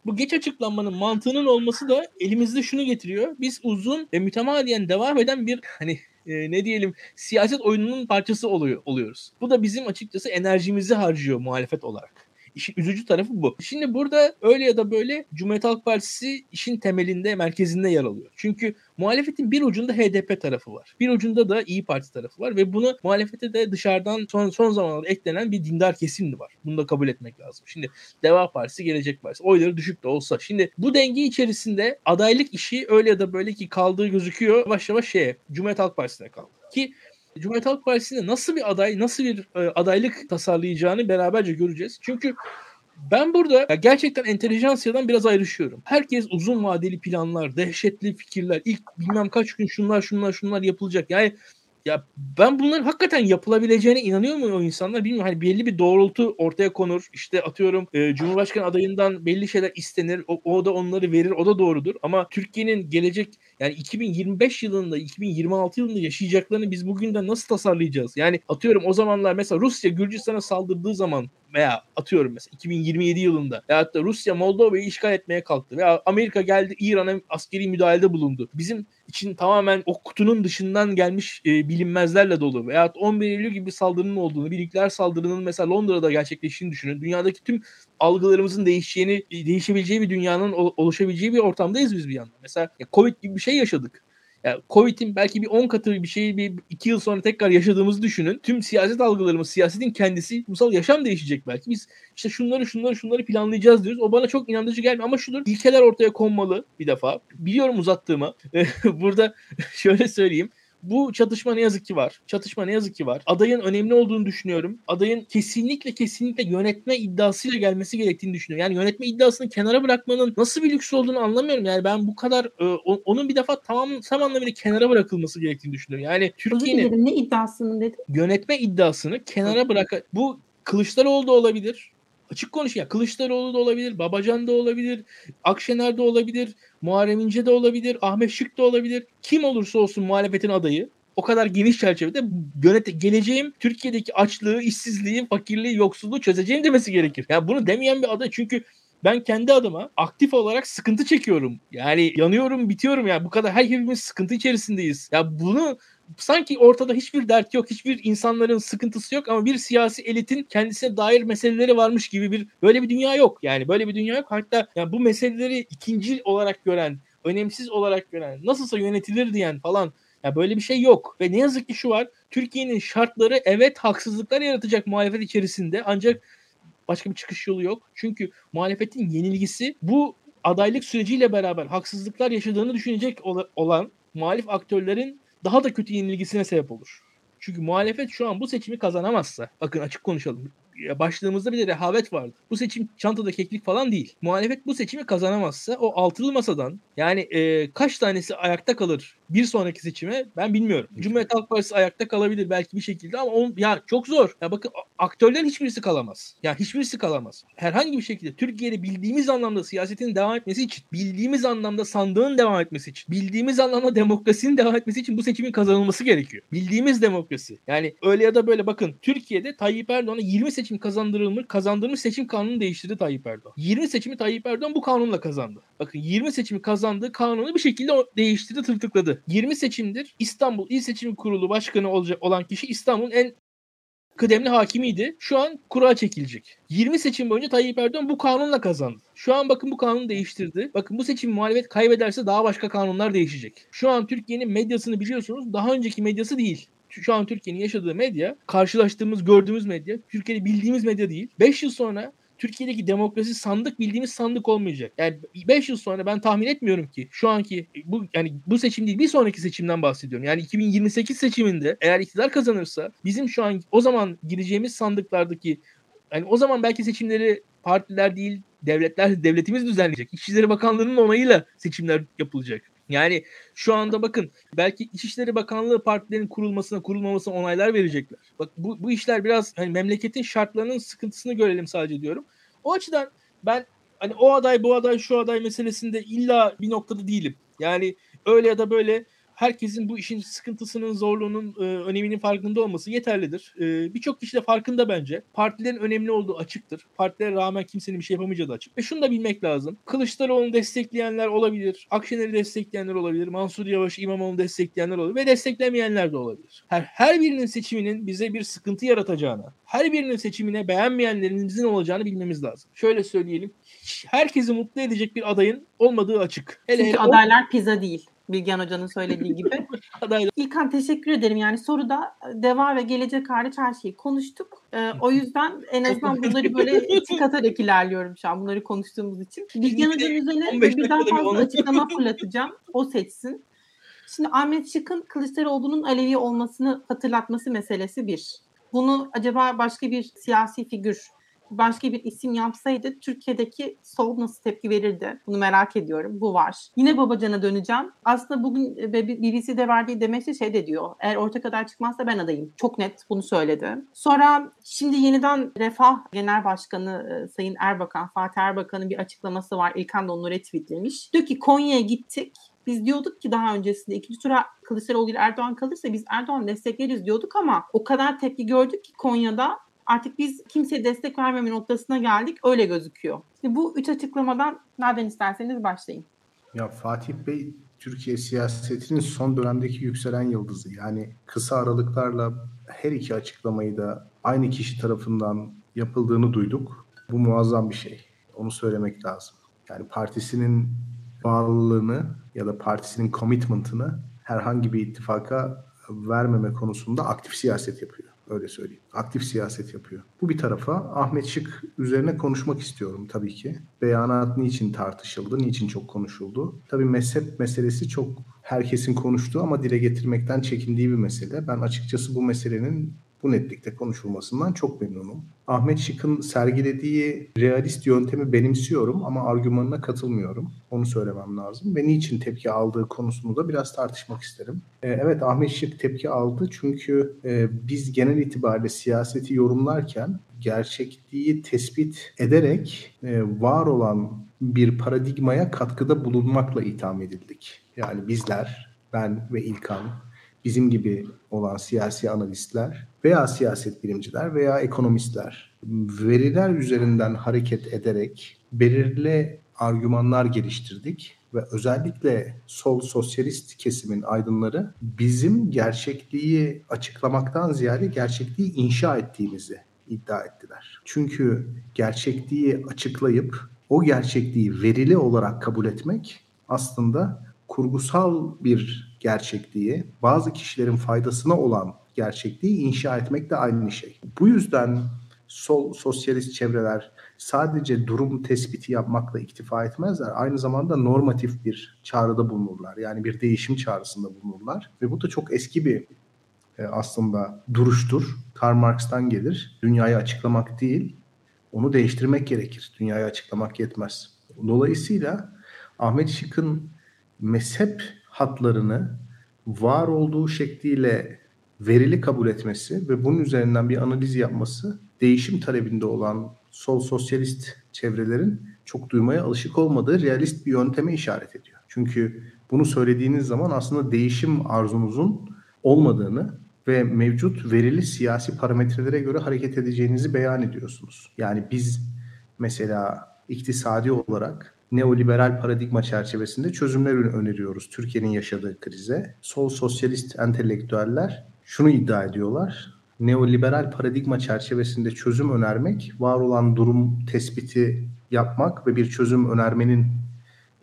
S3: Bu geç açıklanmanın mantığının olması da elimizde şunu getiriyor. Biz uzun ve mütemadiyen devam eden bir hani e, ne diyelim siyaset oyununun parçası oluyor oluyoruz. Bu da bizim açıkçası enerjimizi harcıyor muhalefet olarak. İşin üzücü tarafı bu. Şimdi burada öyle ya da böyle Cumhuriyet Halk Partisi işin temelinde, merkezinde yer alıyor. Çünkü muhalefetin bir ucunda HDP tarafı var. Bir ucunda da İyi Parti tarafı var ve bunu muhalefete de dışarıdan son, son zamanlarda eklenen bir dindar kesim var. Bunu da kabul etmek lazım. Şimdi Deva Partisi, Gelecek Partisi oyları düşük de olsa. Şimdi bu denge içerisinde adaylık işi öyle ya da böyle ki kaldığı gözüküyor. Yavaş yavaş şeye Cumhuriyet Halk Partisi'ne kaldı. Ki Cumhuriyet Halk Partisi'nde nasıl bir aday, nasıl bir e, adaylık tasarlayacağını beraberce göreceğiz. Çünkü ben burada gerçekten entelijansiyadan biraz ayrışıyorum. Herkes uzun vadeli planlar, dehşetli fikirler, ilk bilmem kaç gün şunlar şunlar şunlar yapılacak. Yani ya ben bunların hakikaten yapılabileceğine inanıyor mu o insanlar bilmiyorum. Hani belli bir doğrultu ortaya konur. İşte atıyorum e, Cumhurbaşkanı adayından belli şeyler istenir. O, o da onları verir. O da doğrudur. Ama Türkiye'nin gelecek yani 2025 yılında 2026 yılında yaşayacaklarını biz bugünden nasıl tasarlayacağız? Yani atıyorum o zamanlar mesela Rusya Gürcistan'a saldırdığı zaman veya atıyorum mesela 2027 yılında ya da Rusya Moldova'yı işgal etmeye kalktı veya Amerika geldi İran'a askeri müdahalede bulundu. Bizim için tamamen o kutunun dışından gelmiş e, bilinmezlerle dolu veya 11 Eylül gibi saldırının olduğunu, bir nükleer saldırının mesela Londra'da gerçekleştiğini düşünün. Dünyadaki tüm algılarımızın değişeceğini, değişebileceği bir dünyanın oluşabileceği bir ortamdayız biz bir yandan. Mesela Covid gibi bir şey yaşadık. Yani Covid'in belki bir 10 katı bir şeyi bir 2 yıl sonra tekrar yaşadığımızı düşünün. Tüm siyaset algılarımız, siyasetin kendisi, ulusal yaşam değişecek belki. Biz işte şunları şunları şunları planlayacağız diyoruz. O bana çok inandırıcı gelmiyor ama şudur. İlkeler ortaya konmalı bir defa. Biliyorum uzattığımı. Burada şöyle söyleyeyim. Bu çatışma ne yazık ki var. Çatışma ne yazık ki var. Adayın önemli olduğunu düşünüyorum. Adayın kesinlikle kesinlikle yönetme iddiasıyla gelmesi gerektiğini düşünüyorum. Yani yönetme iddiasını kenara bırakmanın nasıl bir lüks olduğunu anlamıyorum. Yani ben bu kadar e, onun bir defa tamam tam anlamıyla kenara bırakılması gerektiğini düşünüyorum. Yani Türkiye'nin
S1: ne iddiasını dedi?
S3: Yönetme iddiasını kenara bırak. Bu Kılıçdaroğlu da olabilir. Açık konuş ya Kılıçdaroğlu da olabilir, Babacan da olabilir, Akşener de olabilir, Muharrem İnce de olabilir, Ahmet Şık da olabilir. Kim olursa olsun muhalefetin adayı o kadar geniş çerçevede yönet geleceğim Türkiye'deki açlığı, işsizliği, fakirliği, yoksulluğu çözeceğim demesi gerekir. Ya yani bunu demeyen bir aday çünkü ben kendi adıma aktif olarak sıkıntı çekiyorum. Yani yanıyorum, bitiyorum ya. Yani bu kadar her hepimiz sıkıntı içerisindeyiz. Ya bunu sanki ortada hiçbir dert yok, hiçbir insanların sıkıntısı yok ama bir siyasi elitin kendisine dair meseleleri varmış gibi bir böyle bir dünya yok. Yani böyle bir dünya yok. Hatta yani bu meseleleri ikinci olarak gören, önemsiz olarak gören, nasılsa yönetilir diyen falan ya böyle bir şey yok. Ve ne yazık ki şu var. Türkiye'nin şartları evet haksızlıklar yaratacak muhalefet içerisinde ancak başka bir çıkış yolu yok. Çünkü muhalefetin yenilgisi bu adaylık süreciyle beraber haksızlıklar yaşadığını düşünecek olan muhalif aktörlerin daha da kötü yenilgisine sebep olur. Çünkü muhalefet şu an bu seçimi kazanamazsa, bakın açık konuşalım. başlığımızda bir de rehavet vardı. Bu seçim çantada keklik falan değil. Muhalefet bu seçimi kazanamazsa o altılı masadan yani e, kaç tanesi ayakta kalır bir sonraki seçime ben bilmiyorum. Cumhuriyet Halk Partisi ayakta kalabilir belki bir şekilde ama on, ya çok zor. Ya bakın aktörlerin hiçbirisi kalamaz. Ya hiçbirisi kalamaz. Herhangi bir şekilde Türkiye'de bildiğimiz anlamda siyasetin devam etmesi için, bildiğimiz anlamda sandığın devam etmesi için, bildiğimiz anlamda demokrasinin devam etmesi için bu seçimin kazanılması gerekiyor. Bildiğimiz demokrasi. Yani öyle ya da böyle bakın Türkiye'de Tayyip Erdoğan'a 20 seçim kazandırılmış, kazandırmış seçim kanunu değiştirdi Tayyip Erdoğan. 20 seçimi Tayyip Erdoğan bu kanunla kazandı. Bakın 20 seçimi kazandığı kanunu bir şekilde değiştirdi, tırtıkladı. 20 seçimdir İstanbul İl Seçim Kurulu Başkanı olacak olan kişi İstanbul'un en kıdemli hakimiydi. Şu an kura çekilecek. 20 seçim boyunca Tayyip Erdoğan bu kanunla kazandı. Şu an bakın bu kanunu değiştirdi. Bakın bu seçim muhalefet kaybederse daha başka kanunlar değişecek. Şu an Türkiye'nin medyasını biliyorsunuz daha önceki medyası değil şu an Türkiye'nin yaşadığı medya, karşılaştığımız, gördüğümüz medya, Türkiye'de bildiğimiz medya değil. 5 yıl sonra Türkiye'deki demokrasi sandık bildiğimiz sandık olmayacak. Yani 5 yıl sonra ben tahmin etmiyorum ki şu anki bu yani bu seçim değil bir sonraki seçimden bahsediyorum. Yani 2028 seçiminde eğer iktidar kazanırsa bizim şu an o zaman gireceğimiz sandıklardaki yani o zaman belki seçimleri partiler değil devletler devletimiz düzenleyecek. İçişleri Bakanlığı'nın onayıyla seçimler yapılacak. Yani şu anda bakın belki İçişleri Bakanlığı partilerin kurulmasına kurulmamasına onaylar verecekler. Bak bu, bu işler biraz hani memleketin şartlarının sıkıntısını görelim sadece diyorum. O açıdan ben hani o aday bu aday şu aday meselesinde illa bir noktada değilim. Yani öyle ya da böyle herkesin bu işin sıkıntısının, zorluğunun, e, öneminin farkında olması yeterlidir. E, Birçok kişi de farkında bence. Partilerin önemli olduğu açıktır. Partilere rağmen kimsenin bir şey yapamayacağı da açık. Ve şunu da bilmek lazım. Kılıçdaroğlu'nu destekleyenler olabilir. Akşener'i destekleyenler olabilir. Mansur Yavaş, İmamoğlu'nu destekleyenler olabilir. Ve desteklemeyenler de olabilir. Her, her birinin seçiminin bize bir sıkıntı yaratacağına, her birinin seçimine beğenmeyenlerimizin olacağını bilmemiz lazım. Şöyle söyleyelim. Herkesi mutlu edecek bir adayın olmadığı açık.
S1: Hele Çünkü hele adaylar o... pizza değil. Bilgehan Hoca'nın söylediği gibi. İlkan teşekkür ederim. Yani soruda deva ve gelecek hariç her şeyi konuştuk. Ee, o yüzden en azından bunları böyle tik atarak ilerliyorum şu an bunları konuştuğumuz için. Bilgehan Hoca'nın üzerine bir daha fazla açıklama fırlatacağım. O seçsin. Şimdi Ahmet Şık'ın Kılıçdaroğlu'nun Alevi olmasını hatırlatması meselesi bir. Bunu acaba başka bir siyasi figür başka bir isim yapsaydı Türkiye'deki sol nasıl tepki verirdi? Bunu merak ediyorum. Bu var. Yine Babacan'a döneceğim. Aslında bugün e, BBC'de verdiği demeçte şey de diyor. Eğer orta kadar çıkmazsa ben adayım. Çok net bunu söyledi. Sonra şimdi yeniden Refah Genel Başkanı e, Sayın Erbakan, Fatih Erbakan'ın bir açıklaması var. İlkan da onu retweetlemiş. Diyor ki Konya'ya gittik. Biz diyorduk ki daha öncesinde ikinci tura Kılıçdaroğlu ile Erdoğan kalırsa biz Erdoğan destekleriz diyorduk ama o kadar tepki gördük ki Konya'da artık biz kimseye destek vermeme noktasına geldik. Öyle gözüküyor. Şimdi bu üç açıklamadan nereden isterseniz başlayın.
S2: Ya Fatih Bey Türkiye siyasetinin son dönemdeki yükselen yıldızı. Yani kısa aralıklarla her iki açıklamayı da aynı kişi tarafından yapıldığını duyduk. Bu muazzam bir şey. Onu söylemek lazım. Yani partisinin bağlılığını ya da partisinin commitment'ını herhangi bir ittifaka vermeme konusunda aktif siyaset yapıyor. Öyle söyleyeyim. Aktif siyaset yapıyor. Bu bir tarafa Ahmet Şık üzerine konuşmak istiyorum tabii ki. Beyanat niçin tartışıldı, niçin çok konuşuldu? Tabii mezhep meselesi çok herkesin konuştuğu ama dile getirmekten çekindiği bir mesele. Ben açıkçası bu meselenin bu netlikte konuşulmasından çok memnunum. Ahmet Şık'ın sergilediği realist yöntemi benimsiyorum ama argümanına katılmıyorum. Onu söylemem lazım. Ve niçin tepki aldığı konusunu da biraz tartışmak isterim. Ee, evet Ahmet Şık tepki aldı çünkü e, biz genel itibariyle siyaseti yorumlarken gerçekliği tespit ederek e, var olan bir paradigmaya katkıda bulunmakla itham edildik. Yani bizler, ben ve İlkan bizim gibi olan siyasi analistler veya siyaset bilimciler veya ekonomistler veriler üzerinden hareket ederek belirli argümanlar geliştirdik ve özellikle sol sosyalist kesimin aydınları bizim gerçekliği açıklamaktan ziyade gerçekliği inşa ettiğimizi iddia ettiler. Çünkü gerçekliği açıklayıp o gerçekliği verili olarak kabul etmek aslında kurgusal bir gerçekliği, bazı kişilerin faydasına olan gerçekliği inşa etmek de aynı şey. Bu yüzden sol sosyalist çevreler sadece durum tespiti yapmakla iktifa etmezler. Aynı zamanda normatif bir çağrıda bulunurlar. Yani bir değişim çağrısında bulunurlar. Ve bu da çok eski bir e, aslında duruştur. Karl Marx'tan gelir. Dünyayı açıklamak değil, onu değiştirmek gerekir. Dünyayı açıklamak yetmez. Dolayısıyla Ahmet Şık'ın mezhep hatlarını var olduğu şekliyle verili kabul etmesi ve bunun üzerinden bir analiz yapması değişim talebinde olan sol sosyalist çevrelerin çok duymaya alışık olmadığı realist bir yönteme işaret ediyor. Çünkü bunu söylediğiniz zaman aslında değişim arzunuzun olmadığını ve mevcut verili siyasi parametrelere göre hareket edeceğinizi beyan ediyorsunuz. Yani biz mesela iktisadi olarak neoliberal paradigma çerçevesinde çözümler öneriyoruz Türkiye'nin yaşadığı krize. Sol sosyalist entelektüeller şunu iddia ediyorlar. Neoliberal paradigma çerçevesinde çözüm önermek, var olan durum tespiti yapmak ve bir çözüm önermenin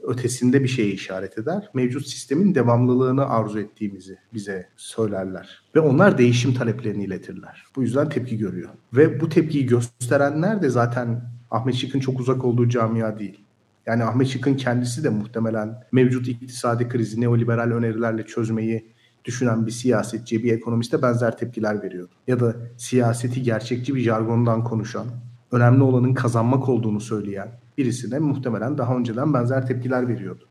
S2: ötesinde bir şeye işaret eder. Mevcut sistemin devamlılığını arzu ettiğimizi bize söylerler. Ve onlar değişim taleplerini iletirler. Bu yüzden tepki görüyor. Ve bu tepkiyi gösterenler de zaten Ahmet Şık'ın çok uzak olduğu camia değil. Yani Ahmet Şık'ın kendisi de muhtemelen mevcut iktisadi krizi neoliberal önerilerle çözmeyi düşünen bir siyasetçi, bir ekonomiste benzer tepkiler veriyordu. Ya da siyaseti gerçekçi bir jargondan konuşan, önemli olanın kazanmak olduğunu söyleyen birisine muhtemelen daha önceden benzer tepkiler veriyordu.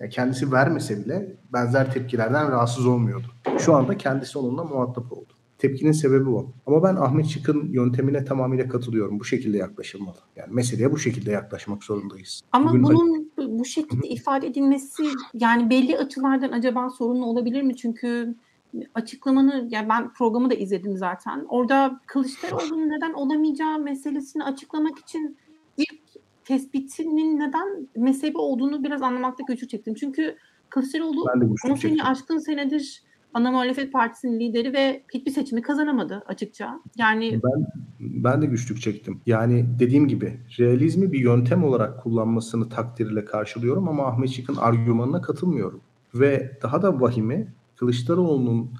S2: Yani kendisi vermese bile benzer tepkilerden rahatsız olmuyordu. Şu anda kendisi onunla muhatap oldu. Tepkinin sebebi o. Ama ben Ahmet Şık'ın yöntemine tamamıyla katılıyorum. Bu şekilde yaklaşılmalı. Yani meseleye bu şekilde yaklaşmak zorundayız.
S1: Ama Bugün bunun bu şekilde ifade edilmesi yani belli açılardan acaba sorunlu olabilir mi? Çünkü açıklamanı yani ben programı da izledim zaten. Orada Kılıçdaroğlu'nun neden olamayacağı meselesini açıklamak için ilk tespitinin neden mezhebi olduğunu biraz anlamakta güçlük çektim. Çünkü Kılıçdaroğlu 10 sene aşkın senedir ana muhalefet partisinin lideri ve hiçbir seçimi kazanamadı açıkça. Yani
S2: ben ben de güçlük çektim. Yani dediğim gibi realizmi bir yöntem olarak kullanmasını takdirle karşılıyorum ama Ahmet Şık'ın argümanına katılmıyorum. Ve daha da vahimi Kılıçdaroğlu'nun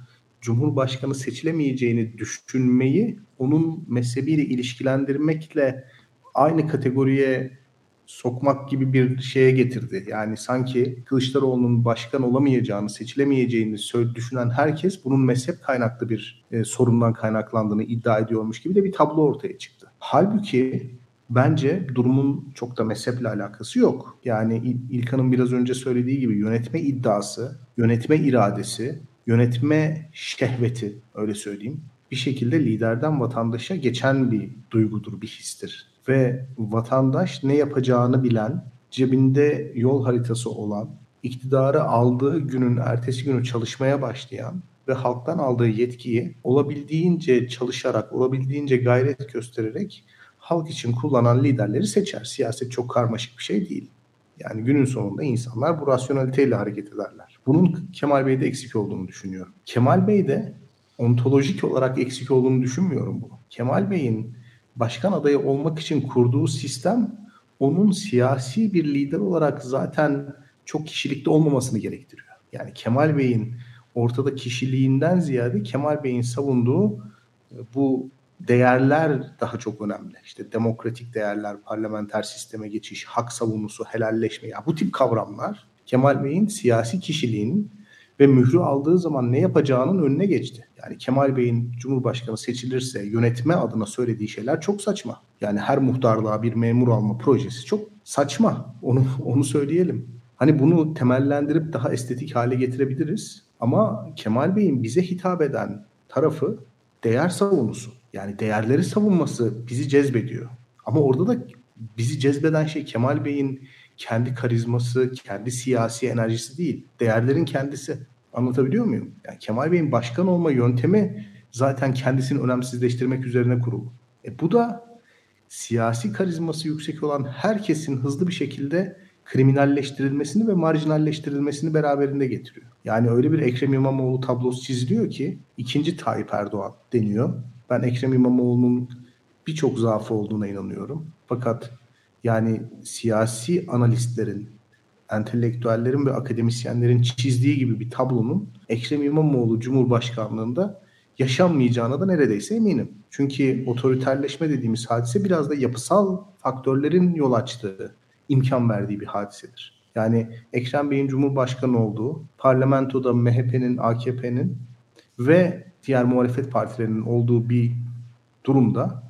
S2: Cumhurbaşkanı seçilemeyeceğini düşünmeyi onun mezhebiyle ilişkilendirmekle aynı kategoriye sokmak gibi bir şeye getirdi. Yani sanki Kılıçdaroğlu'nun başkan olamayacağını, seçilemeyeceğini düşünen herkes bunun mezhep kaynaklı bir e, sorundan kaynaklandığını iddia ediyormuş gibi de bir tablo ortaya çıktı. Halbuki bence durumun çok da mezheple alakası yok. Yani İlkan'ın biraz önce söylediği gibi yönetme iddiası, yönetme iradesi, yönetme şehveti öyle söyleyeyim bir şekilde liderden vatandaşa geçen bir duygudur, bir histir ve vatandaş ne yapacağını bilen, cebinde yol haritası olan, iktidarı aldığı günün ertesi günü çalışmaya başlayan ve halktan aldığı yetkiyi olabildiğince çalışarak, olabildiğince gayret göstererek halk için kullanan liderleri seçer. Siyaset çok karmaşık bir şey değil. Yani günün sonunda insanlar bu rasyoneliteyle hareket ederler. Bunun Kemal Bey'de eksik olduğunu düşünüyorum. Kemal Bey de ontolojik olarak eksik olduğunu düşünmüyorum bu. Kemal Bey'in başkan adayı olmak için kurduğu sistem onun siyasi bir lider olarak zaten çok kişilikte olmamasını gerektiriyor. Yani Kemal Bey'in ortada kişiliğinden ziyade Kemal Bey'in savunduğu e, bu değerler daha çok önemli. İşte demokratik değerler, parlamenter sisteme geçiş, hak savunusu, helalleşme. Ya bu tip kavramlar Kemal Bey'in siyasi kişiliğinin ve mührü aldığı zaman ne yapacağının önüne geçti. Yani Kemal Bey'in Cumhurbaşkanı seçilirse yönetme adına söylediği şeyler çok saçma. Yani her muhtarlığa bir memur alma projesi çok saçma. Onu onu söyleyelim. Hani bunu temellendirip daha estetik hale getirebiliriz. Ama Kemal Bey'in bize hitap eden tarafı değer savunusu. Yani değerleri savunması bizi cezbediyor. Ama orada da bizi cezbeden şey Kemal Bey'in kendi karizması, kendi siyasi enerjisi değil. Değerlerin kendisi. Anlatabiliyor muyum? Yani Kemal Bey'in başkan olma yöntemi zaten kendisini önemsizleştirmek üzerine kurulu. E bu da siyasi karizması yüksek olan herkesin hızlı bir şekilde kriminalleştirilmesini ve marjinalleştirilmesini beraberinde getiriyor. Yani öyle bir Ekrem İmamoğlu tablosu çiziliyor ki ikinci Tayyip Erdoğan deniyor. Ben Ekrem İmamoğlu'nun birçok zaafı olduğuna inanıyorum. Fakat yani siyasi analistlerin, entelektüellerin ve akademisyenlerin çizdiği gibi bir tablonun Ekrem İmamoğlu Cumhurbaşkanlığında yaşanmayacağına da neredeyse eminim. Çünkü otoriterleşme dediğimiz hadise biraz da yapısal faktörlerin yol açtığı, imkan verdiği bir hadisedir. Yani Ekrem Bey'in Cumhurbaşkanı olduğu, parlamentoda MHP'nin, AKP'nin ve diğer muhalefet partilerinin olduğu bir durumda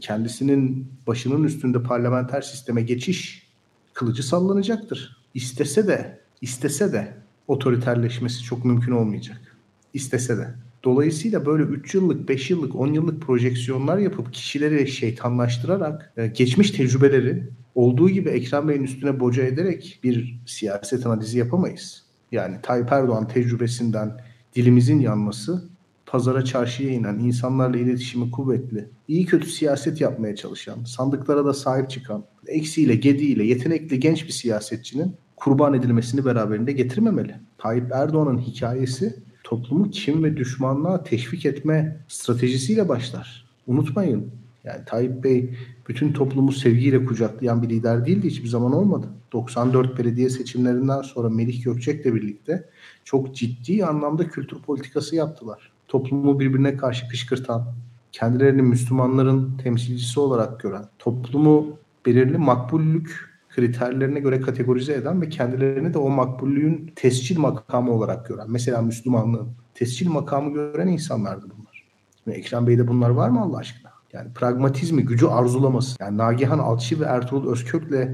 S2: kendisinin başının üstünde parlamenter sisteme geçiş kılıcı sallanacaktır. İstese de istese de otoriterleşmesi çok mümkün olmayacak. İstese de. Dolayısıyla böyle 3 yıllık, 5 yıllık, 10 yıllık projeksiyonlar yapıp kişileri şeytanlaştırarak e, geçmiş tecrübeleri olduğu gibi Ekrem Bey'in üstüne boca ederek bir siyaset analizi yapamayız. Yani Tayyip Erdoğan tecrübesinden dilimizin yanması, pazara çarşıya inen, insanlarla iletişimi kuvvetli, iyi kötü siyaset yapmaya çalışan, sandıklara da sahip çıkan, eksiyle, gediğiyle, yetenekli genç bir siyasetçinin kurban edilmesini beraberinde getirmemeli. Tayyip Erdoğan'ın hikayesi toplumu kim ve düşmanlığa teşvik etme stratejisiyle başlar. Unutmayın. Yani Tayyip Bey bütün toplumu sevgiyle kucaklayan bir lider değildi. Hiçbir zaman olmadı. 94 belediye seçimlerinden sonra Melih Gökçek'le birlikte çok ciddi anlamda kültür politikası yaptılar. Toplumu birbirine karşı kışkırtan, kendilerini Müslümanların temsilcisi olarak gören, toplumu belirli makbullük kriterlerine göre kategorize eden ve kendilerini de o makbullüğün tescil makamı olarak gören, mesela Müslümanlığın tescil makamı gören insanlardı bunlar. Ve Ekrem Bey'de bunlar var mı Allah aşkına? Yani pragmatizmi, gücü arzulaması. Yani Nagihan Alçı ve Ertuğrul Özkök'le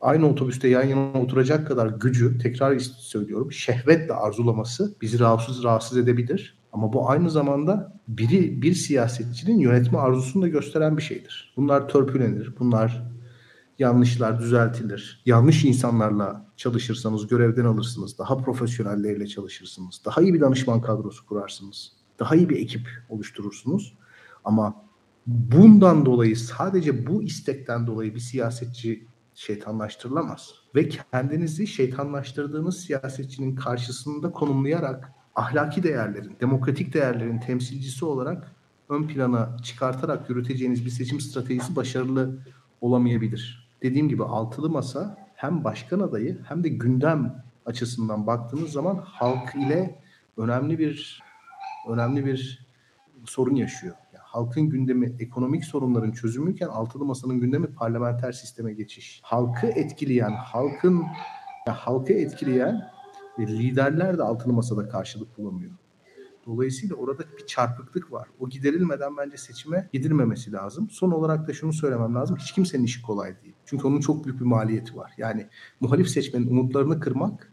S2: aynı otobüste yan yana oturacak kadar gücü, tekrar söylüyorum, şehvetle arzulaması bizi rahatsız rahatsız edebilir. Ama bu aynı zamanda biri bir siyasetçinin yönetme arzusunu da gösteren bir şeydir. Bunlar törpülenir, bunlar yanlışlar düzeltilir. Yanlış insanlarla çalışırsanız görevden alırsınız. Daha profesyonellerle çalışırsınız. Daha iyi bir danışman kadrosu kurarsınız. Daha iyi bir ekip oluşturursunuz. Ama bundan dolayı sadece bu istekten dolayı bir siyasetçi şeytanlaştırılamaz. Ve kendinizi şeytanlaştırdığınız siyasetçinin karşısında konumlayarak ahlaki değerlerin, demokratik değerlerin temsilcisi olarak ön plana çıkartarak yürüteceğiniz bir seçim stratejisi başarılı olamayabilir. Dediğim gibi altılı masa hem başkan adayı hem de gündem açısından baktığınız zaman halk ile önemli bir önemli bir sorun yaşıyor. Yani halkın gündemi ekonomik sorunların çözümüyken altılı masanın gündemi parlamenter sisteme geçiş. Halkı etkileyen, halkın ya halkı etkileyen liderler de altılı masada karşılık bulamıyor. Dolayısıyla orada bir çarpıklık var. O giderilmeden bence seçime gidilmemesi lazım. Son olarak da şunu söylemem lazım. Hiç kimsenin işi kolay değil. Çünkü onun çok büyük bir maliyeti var. Yani muhalif seçmenin umutlarını kırmak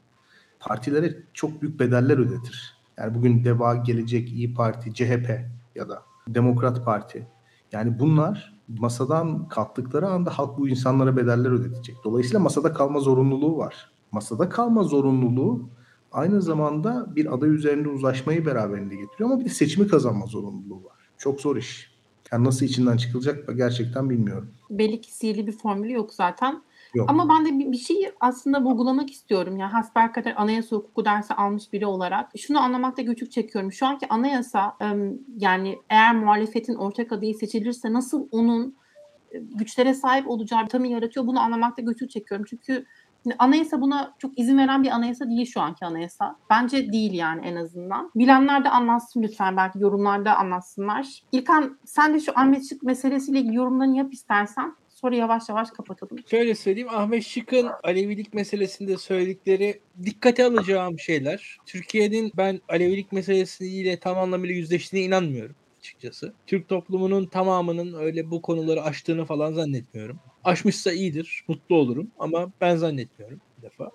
S2: partilere çok büyük bedeller ödetir. Yani bugün DEVA, Gelecek, İyi Parti, CHP ya da Demokrat Parti. Yani bunlar masadan kalktıkları anda halk bu insanlara bedeller ödetecek. Dolayısıyla masada kalma zorunluluğu var. Masada kalma zorunluluğu aynı zamanda bir aday üzerinde uzlaşmayı beraberinde getiriyor ama bir de seçimi kazanma zorunluluğu var. Çok zor iş. Yani nasıl içinden çıkılacak gerçekten bilmiyorum.
S1: Belli ki sihirli bir formülü yok zaten. Yok. Ama ben de bir, bir şeyi aslında vurgulamak istiyorum. Yani hasbelkader anayasa hukuku dersi almış biri olarak. Şunu anlamakta güçlük çekiyorum. Şu anki anayasa yani eğer muhalefetin ortak adayı seçilirse nasıl onun güçlere sahip olacağı bir tanı yaratıyor bunu anlamakta güçlük çekiyorum. Çünkü Anayasa buna çok izin veren bir anayasa değil şu anki anayasa. Bence değil yani en azından. Bilenler de anlatsın lütfen. Belki yorumlarda anlatsınlar. İlkan sen de şu Ahmet Şık meselesiyle ilgili yorumlarını yap istersen. Sonra yavaş yavaş kapatalım.
S3: Şöyle söyleyeyim. Ahmet Şık'ın Alevilik meselesinde söyledikleri dikkate alacağım şeyler. Türkiye'nin ben Alevilik meselesiyle tam anlamıyla yüzleştiğine inanmıyorum açıkçası. Türk toplumunun tamamının öyle bu konuları aştığını falan zannetmiyorum. Aşmışsa iyidir, mutlu olurum ama ben zannetmiyorum bir defa.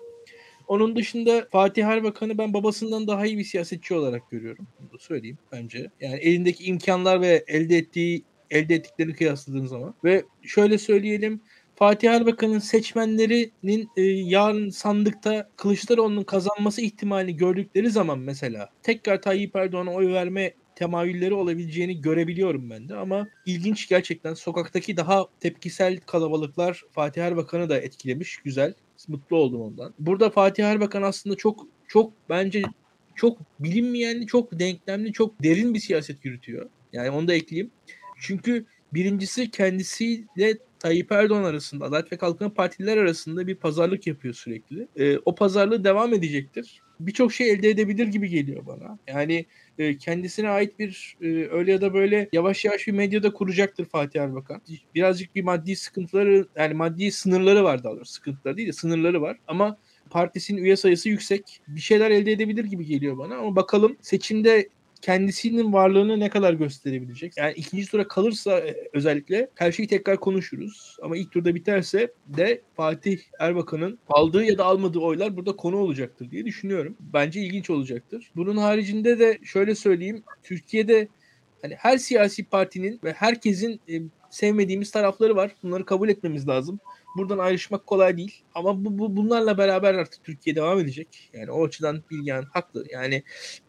S3: Onun dışında Fatih Erbakan'ı ben babasından daha iyi bir siyasetçi olarak görüyorum. Bunu da söyleyeyim bence. Yani elindeki imkanlar ve elde ettiği elde ettiklerini kıyasladığın zaman. Ve şöyle söyleyelim Fatih Erbakan'ın seçmenlerinin e, yarın sandıkta Kılıçdaroğlu'nun kazanması ihtimalini gördükleri zaman mesela tekrar Tayyip Erdoğan'a oy verme temayülleri olabileceğini görebiliyorum ben de ama ilginç gerçekten sokaktaki daha tepkisel kalabalıklar Fatih Erbakan'ı da etkilemiş. Güzel. Mutlu oldum ondan. Burada Fatih Erbakan aslında çok çok bence çok bilinmeyenli, çok denklemli, çok derin bir siyaset yürütüyor. Yani onu da ekleyeyim. Çünkü birincisi kendisiyle Tayyip Erdoğan arasında, Adalet ve Kalkınma Partililer arasında bir pazarlık yapıyor sürekli. E, o pazarlığı devam edecektir. Birçok şey elde edebilir gibi geliyor bana. Yani e, kendisine ait bir e, öyle ya da böyle yavaş yavaş bir medyada kuracaktır Fatih Erbakan. Birazcık bir maddi sıkıntıları yani maddi sınırları var daha doğrusu. Sıkıntıları değil de sınırları var. Ama partisinin üye sayısı yüksek. Bir şeyler elde edebilir gibi geliyor bana ama bakalım seçimde kendisinin varlığını ne kadar gösterebilecek? Yani ikinci tura kalırsa e, özellikle her şeyi tekrar konuşuruz. Ama ilk turda biterse de Fatih Erbakan'ın aldığı ya da almadığı oylar burada konu olacaktır diye düşünüyorum. Bence ilginç olacaktır. Bunun haricinde de şöyle söyleyeyim. Türkiye'de hani her siyasi partinin ve herkesin e, sevmediğimiz tarafları var. Bunları kabul etmemiz lazım. Buradan ayrışmak kolay değil. Ama bu, bu bunlarla beraber artık Türkiye devam edecek. Yani o açıdan Bilgehan haklı. Yani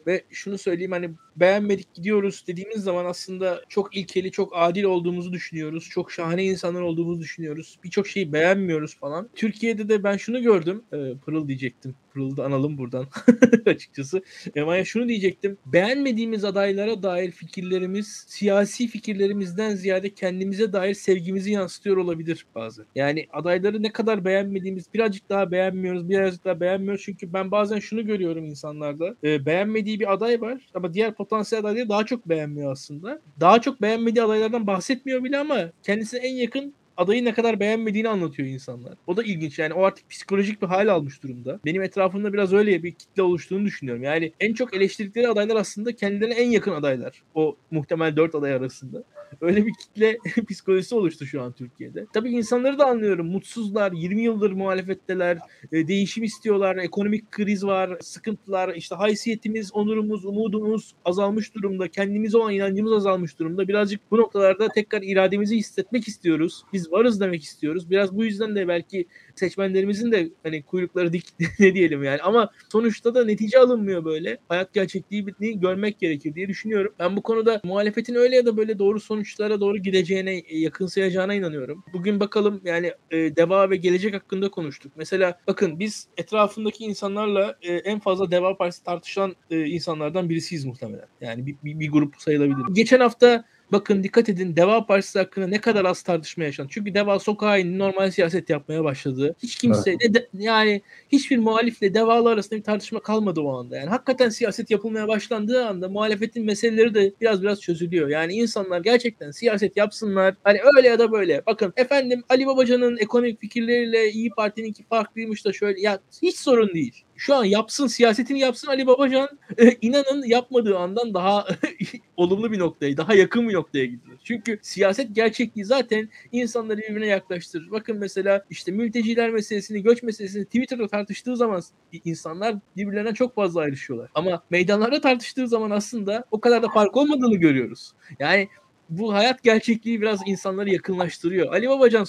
S3: ve şunu söyleyeyim hani beğenmedik gidiyoruz dediğimiz zaman aslında çok ilkeli, çok adil olduğumuzu düşünüyoruz. Çok şahane insanlar olduğumuzu düşünüyoruz. Birçok şeyi beğenmiyoruz falan. Türkiye'de de ben şunu gördüm. E, Pırıl diyecektim. Pırıl'ı da analım buradan açıkçası. Ama şunu diyecektim. Beğenmediğimiz adaylara dair fikirlerimiz siyasi fikirlerimizden ziyade kendimize dair sevgimizi yansıtıyor olabilir bazı. Yani adayları ne kadar beğenmediğimiz birazcık daha beğenmiyoruz, birazcık daha beğenmiyoruz. Çünkü ben bazen şunu görüyorum insanlarda. E, beğenmediği bir aday var ama diğer potansiyel adayları daha çok beğenmiyor aslında. Daha çok beğenmediği adaylardan bahsetmiyor bile ama kendisine en yakın adayı ne kadar beğenmediğini anlatıyor insanlar. O da ilginç yani o artık psikolojik bir hal almış durumda. Benim etrafımda biraz öyle bir kitle oluştuğunu düşünüyorum. Yani en çok eleştirdikleri adaylar aslında kendilerine en yakın adaylar. O muhtemel dört aday arasında. Öyle bir kitle psikolojisi oluştu şu an Türkiye'de. Tabii insanları da anlıyorum. Mutsuzlar, 20 yıldır muhalefetteler, e, değişim istiyorlar, ekonomik kriz var, sıkıntılar, işte haysiyetimiz, onurumuz, umudumuz azalmış durumda. Kendimize olan inancımız azalmış durumda. Birazcık bu noktalarda tekrar irademizi hissetmek istiyoruz. Biz varız demek istiyoruz. Biraz bu yüzden de belki seçmenlerimizin de hani kuyrukları dik ne diyelim yani ama sonuçta da netice alınmıyor böyle. Hayat gerçekliğini görmek gerekir diye düşünüyorum. Ben bu konuda muhalefetin öyle ya da böyle doğru sonuçlara doğru gideceğine, yakınsayacağına inanıyorum. Bugün bakalım yani e, deva ve gelecek hakkında konuştuk. Mesela bakın biz etrafındaki insanlarla e, en fazla Deva Partisi tartışılan e, insanlardan birisiyiz muhtemelen. Yani bir, bir, bir grup sayılabilir. Geçen hafta Bakın dikkat edin Deva Partisi hakkında ne kadar az tartışma yaşandı. Çünkü Deva sokağa indi normal siyaset yapmaya başladı. Hiç kimse evet. de, yani hiçbir muhalifle Devalı arasında bir tartışma kalmadı o anda. Yani hakikaten siyaset yapılmaya başlandığı anda muhalefetin meseleleri de biraz biraz çözülüyor. Yani insanlar gerçekten siyaset yapsınlar. Hani öyle ya da böyle. Bakın efendim Ali Babacan'ın ekonomik fikirleriyle İyi Parti'ninki farklıymış da şöyle. Ya hiç sorun değil şu an yapsın siyasetini yapsın Ali Babacan e, inanın yapmadığı andan daha olumlu bir noktaya daha yakın bir noktaya gidiyor. Çünkü siyaset gerçekliği zaten insanları birbirine yaklaştırır. Bakın mesela işte mülteciler meselesini, göç meselesini Twitter'da tartıştığı zaman insanlar birbirlerine çok fazla ayrışıyorlar. Ama meydanlarda tartıştığı zaman aslında o kadar da fark olmadığını görüyoruz. Yani bu hayat gerçekliği biraz insanları yakınlaştırıyor. Ali Babacan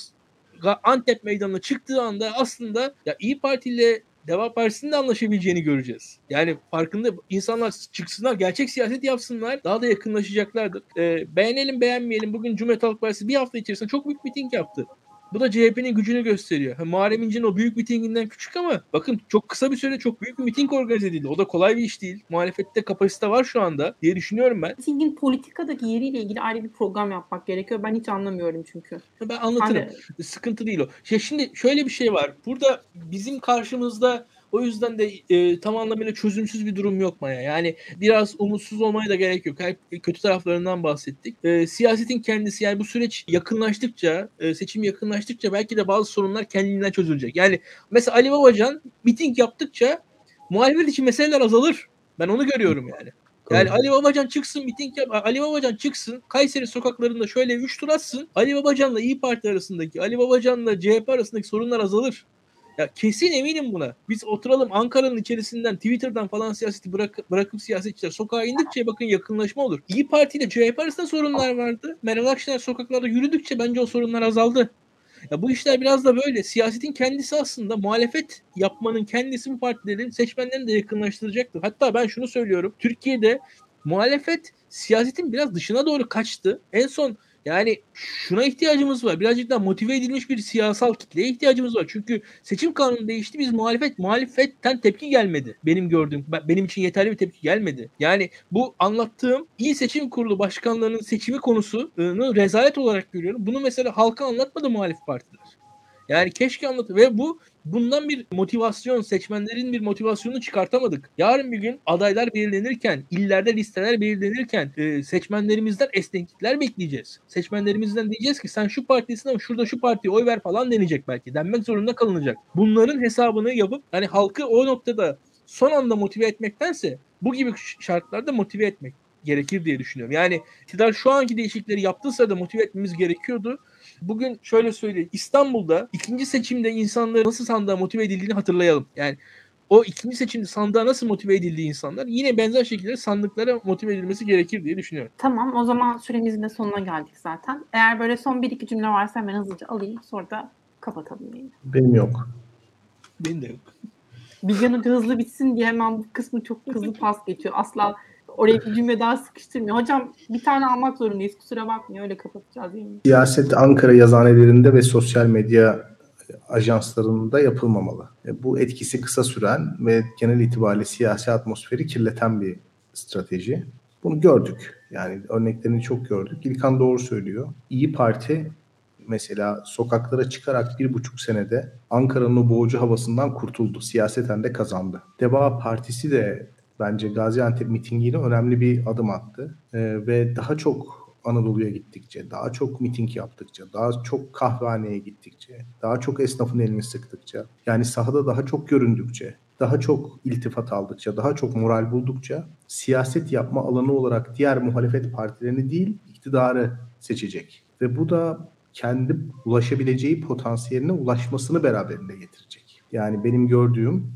S3: Antep meydanına çıktığı anda aslında ya İyi Parti ile Deva Partisi'nin de anlaşabileceğini göreceğiz. Yani farkında insanlar çıksınlar, gerçek siyaset yapsınlar. Daha da yakınlaşacaklardır. Ee, beğenelim beğenmeyelim. Bugün Cumhuriyet Halk Partisi bir hafta içerisinde çok büyük miting yaptı. Bu da CHP'nin gücünü gösteriyor. Ha, Muharrem İnce'nin o büyük mitinginden küçük ama bakın çok kısa bir sürede çok büyük bir miting organize edildi. O da kolay bir iş değil. Muhalefette kapasite var şu anda diye düşünüyorum ben.
S1: Mitingin politikadaki yeriyle ilgili ayrı bir program yapmak gerekiyor. Ben hiç anlamıyorum çünkü.
S3: Ben anlatırım. Hani... Sıkıntı değil o. Şimdi şöyle bir şey var. Burada bizim karşımızda o yüzden de e, tam anlamıyla çözümsüz bir durum yok Maya. Yani biraz umutsuz olmaya da gerek yok. Hep kötü taraflarından bahsettik. E, siyasetin kendisi yani bu süreç yakınlaştıkça, e, seçim yakınlaştıkça belki de bazı sorunlar kendiliğinden çözülecek. Yani mesela Ali Babacan miting yaptıkça muhalefet için meseleler azalır. Ben onu görüyorum yani. Yani Ali Babacan çıksın miting yap. Ali Babacan çıksın Kayseri sokaklarında şöyle 3 tur atsın. Ali Babacan'la İyi Parti arasındaki, Ali Babacan'la CHP arasındaki sorunlar azalır. Ya kesin eminim buna. Biz oturalım Ankara'nın içerisinden Twitter'dan falan siyaseti bırak, bırakıp siyasetçiler sokağa indikçe bakın yakınlaşma olur. İyi Parti ile CHP arasında sorunlar vardı. Meral Akşener sokaklarda yürüdükçe bence o sorunlar azaldı. Ya bu işler biraz da böyle. Siyasetin kendisi aslında muhalefet yapmanın kendisi bu partilerin seçmenlerini de yakınlaştıracaktır. Hatta ben şunu söylüyorum. Türkiye'de muhalefet siyasetin biraz dışına doğru kaçtı. En son yani şuna ihtiyacımız var. Birazcık daha motive edilmiş bir siyasal kitleye ihtiyacımız var. Çünkü seçim kanunu değişti. Biz muhalefet muhalefetten tepki gelmedi. Benim gördüğüm benim için yeterli bir tepki gelmedi. Yani bu anlattığım iyi seçim kurulu başkanlarının seçimi konusunu rezalet olarak görüyorum. Bunu mesela halka anlatmadı muhalif partiler. Yani keşke anlat ve bu bundan bir motivasyon, seçmenlerin bir motivasyonunu çıkartamadık. Yarın bir gün adaylar belirlenirken, illerde listeler belirlenirken e, seçmenlerimizden esneklikler bekleyeceğiz. Seçmenlerimizden diyeceğiz ki sen şu partisin ama şurada şu partiye oy ver falan denecek belki. Denmek zorunda kalınacak. Bunların hesabını yapıp hani halkı o noktada son anda motive etmektense bu gibi şartlarda motive etmek gerekir diye düşünüyorum. Yani iktidar şu anki değişiklikleri yaptığı sırada motive etmemiz gerekiyordu. Bugün şöyle söyleyeyim. İstanbul'da ikinci seçimde insanların nasıl sandığa motive edildiğini hatırlayalım. Yani o ikinci seçimde sandığa nasıl motive edildiği insanlar yine benzer şekilde sandıklara motive edilmesi gerekir diye düşünüyorum.
S1: Tamam o zaman süremizin de sonuna geldik zaten. Eğer böyle son bir iki cümle varsa hemen hızlıca alayım sonra da kapatalım yine.
S2: Benim yok.
S3: Benim de yok.
S1: Bilgen Hoca hızlı bitsin diye hemen bu kısmı çok hızlı pas geçiyor. Asla oraya bir cümle daha sıkıştırmıyor. Hocam bir tane almak zorundayız. Kusura bakmayın öyle kapatacağız yayını.
S2: Siyaset Ankara yazıhanelerinde ve sosyal medya ajanslarında yapılmamalı. E, Bu etkisi kısa süren ve genel itibariyle siyasi atmosferi kirleten bir strateji. Bunu gördük. Yani örneklerini çok gördük. İlkan doğru söylüyor. İyi Parti mesela sokaklara çıkarak bir buçuk senede Ankara'nın o boğucu havasından kurtuldu. Siyaseten de kazandı. Deva Partisi de bence Gaziantep mitingiyle önemli bir adım attı. Ee, ve daha çok Anadolu'ya gittikçe, daha çok miting yaptıkça, daha çok kahvehaneye gittikçe, daha çok esnafın elini sıktıkça, yani sahada daha çok göründükçe, daha çok iltifat aldıkça, daha çok moral buldukça siyaset yapma alanı olarak diğer muhalefet partilerini değil, iktidarı seçecek. Ve bu da kendi ulaşabileceği potansiyeline ulaşmasını beraberinde getirecek. Yani benim gördüğüm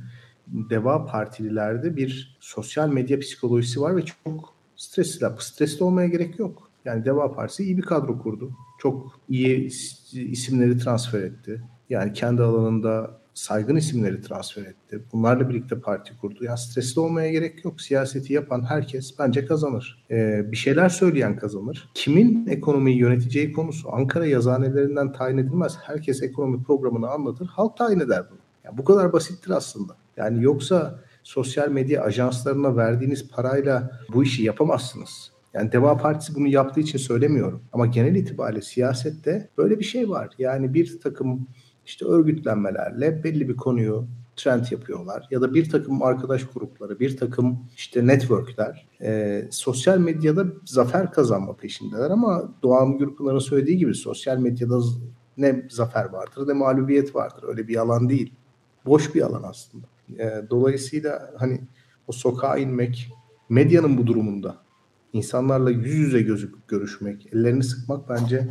S2: Deva Partililerde bir sosyal medya psikolojisi var ve çok stresliler. Bu stresli olmaya gerek yok. Yani Deva Partisi iyi bir kadro kurdu. Çok iyi is- isimleri transfer etti. Yani kendi alanında saygın isimleri transfer etti. Bunlarla birlikte parti kurdu. Yani stresli olmaya gerek yok. Siyaseti yapan herkes bence kazanır. Ee, bir şeyler söyleyen kazanır. Kimin ekonomiyi yöneteceği konusu Ankara yazıhanelerinden tayin edilmez. Herkes ekonomi programını anlatır. Halk tayin eder bunu. Yani bu kadar basittir aslında. Yani yoksa sosyal medya ajanslarına verdiğiniz parayla bu işi yapamazsınız. Yani Deva Partisi bunu yaptığı için söylemiyorum. Ama genel itibariyle siyasette böyle bir şey var. Yani bir takım işte örgütlenmelerle belli bir konuyu trend yapıyorlar. Ya da bir takım arkadaş grupları, bir takım işte networkler e, sosyal medyada zafer kazanma peşindeler. Ama Doğan Gürpınar'ın söylediği gibi sosyal medyada ne zafer vardır ne mağlubiyet vardır. Öyle bir alan değil. Boş bir alan aslında. E, dolayısıyla hani o sokağa inmek, medyanın bu durumunda insanlarla yüz yüze gözüküp görüşmek, ellerini sıkmak bence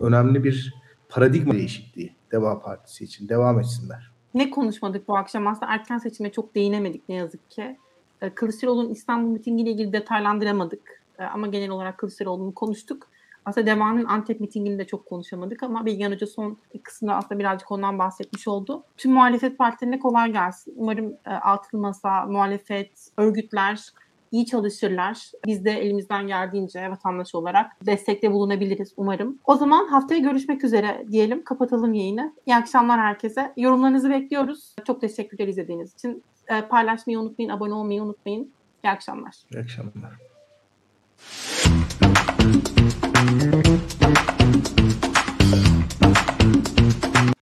S2: önemli bir paradigma değişikliği Deva Partisi için. Devam etsinler.
S1: Ne konuşmadık bu akşam? Aslında erken seçime çok değinemedik ne yazık ki. Ee, Kılıçdaroğlu'nun İstanbul mitingiyle ilgili detaylandıramadık. Ee, Ama genel olarak Kılıçdaroğlu'nu konuştuk. Aslında Deva'nın Antep mitingini de çok konuşamadık ama Bilgen Hoca son kısımda aslında birazcık ondan bahsetmiş oldu. Tüm muhalefet partilerine kolay gelsin. Umarım e, altılı masa, muhalefet, örgütler iyi çalışırlar. Biz de elimizden geldiğince vatandaş olarak destekte bulunabiliriz umarım. O zaman haftaya görüşmek üzere diyelim. Kapatalım yayını. İyi akşamlar herkese. Yorumlarınızı bekliyoruz. Çok teşekkürler izlediğiniz için. Ee, Paylaşmayı unutmayın, abone olmayı unutmayın. İyi akşamlar.
S2: İyi akşamlar. Thank you.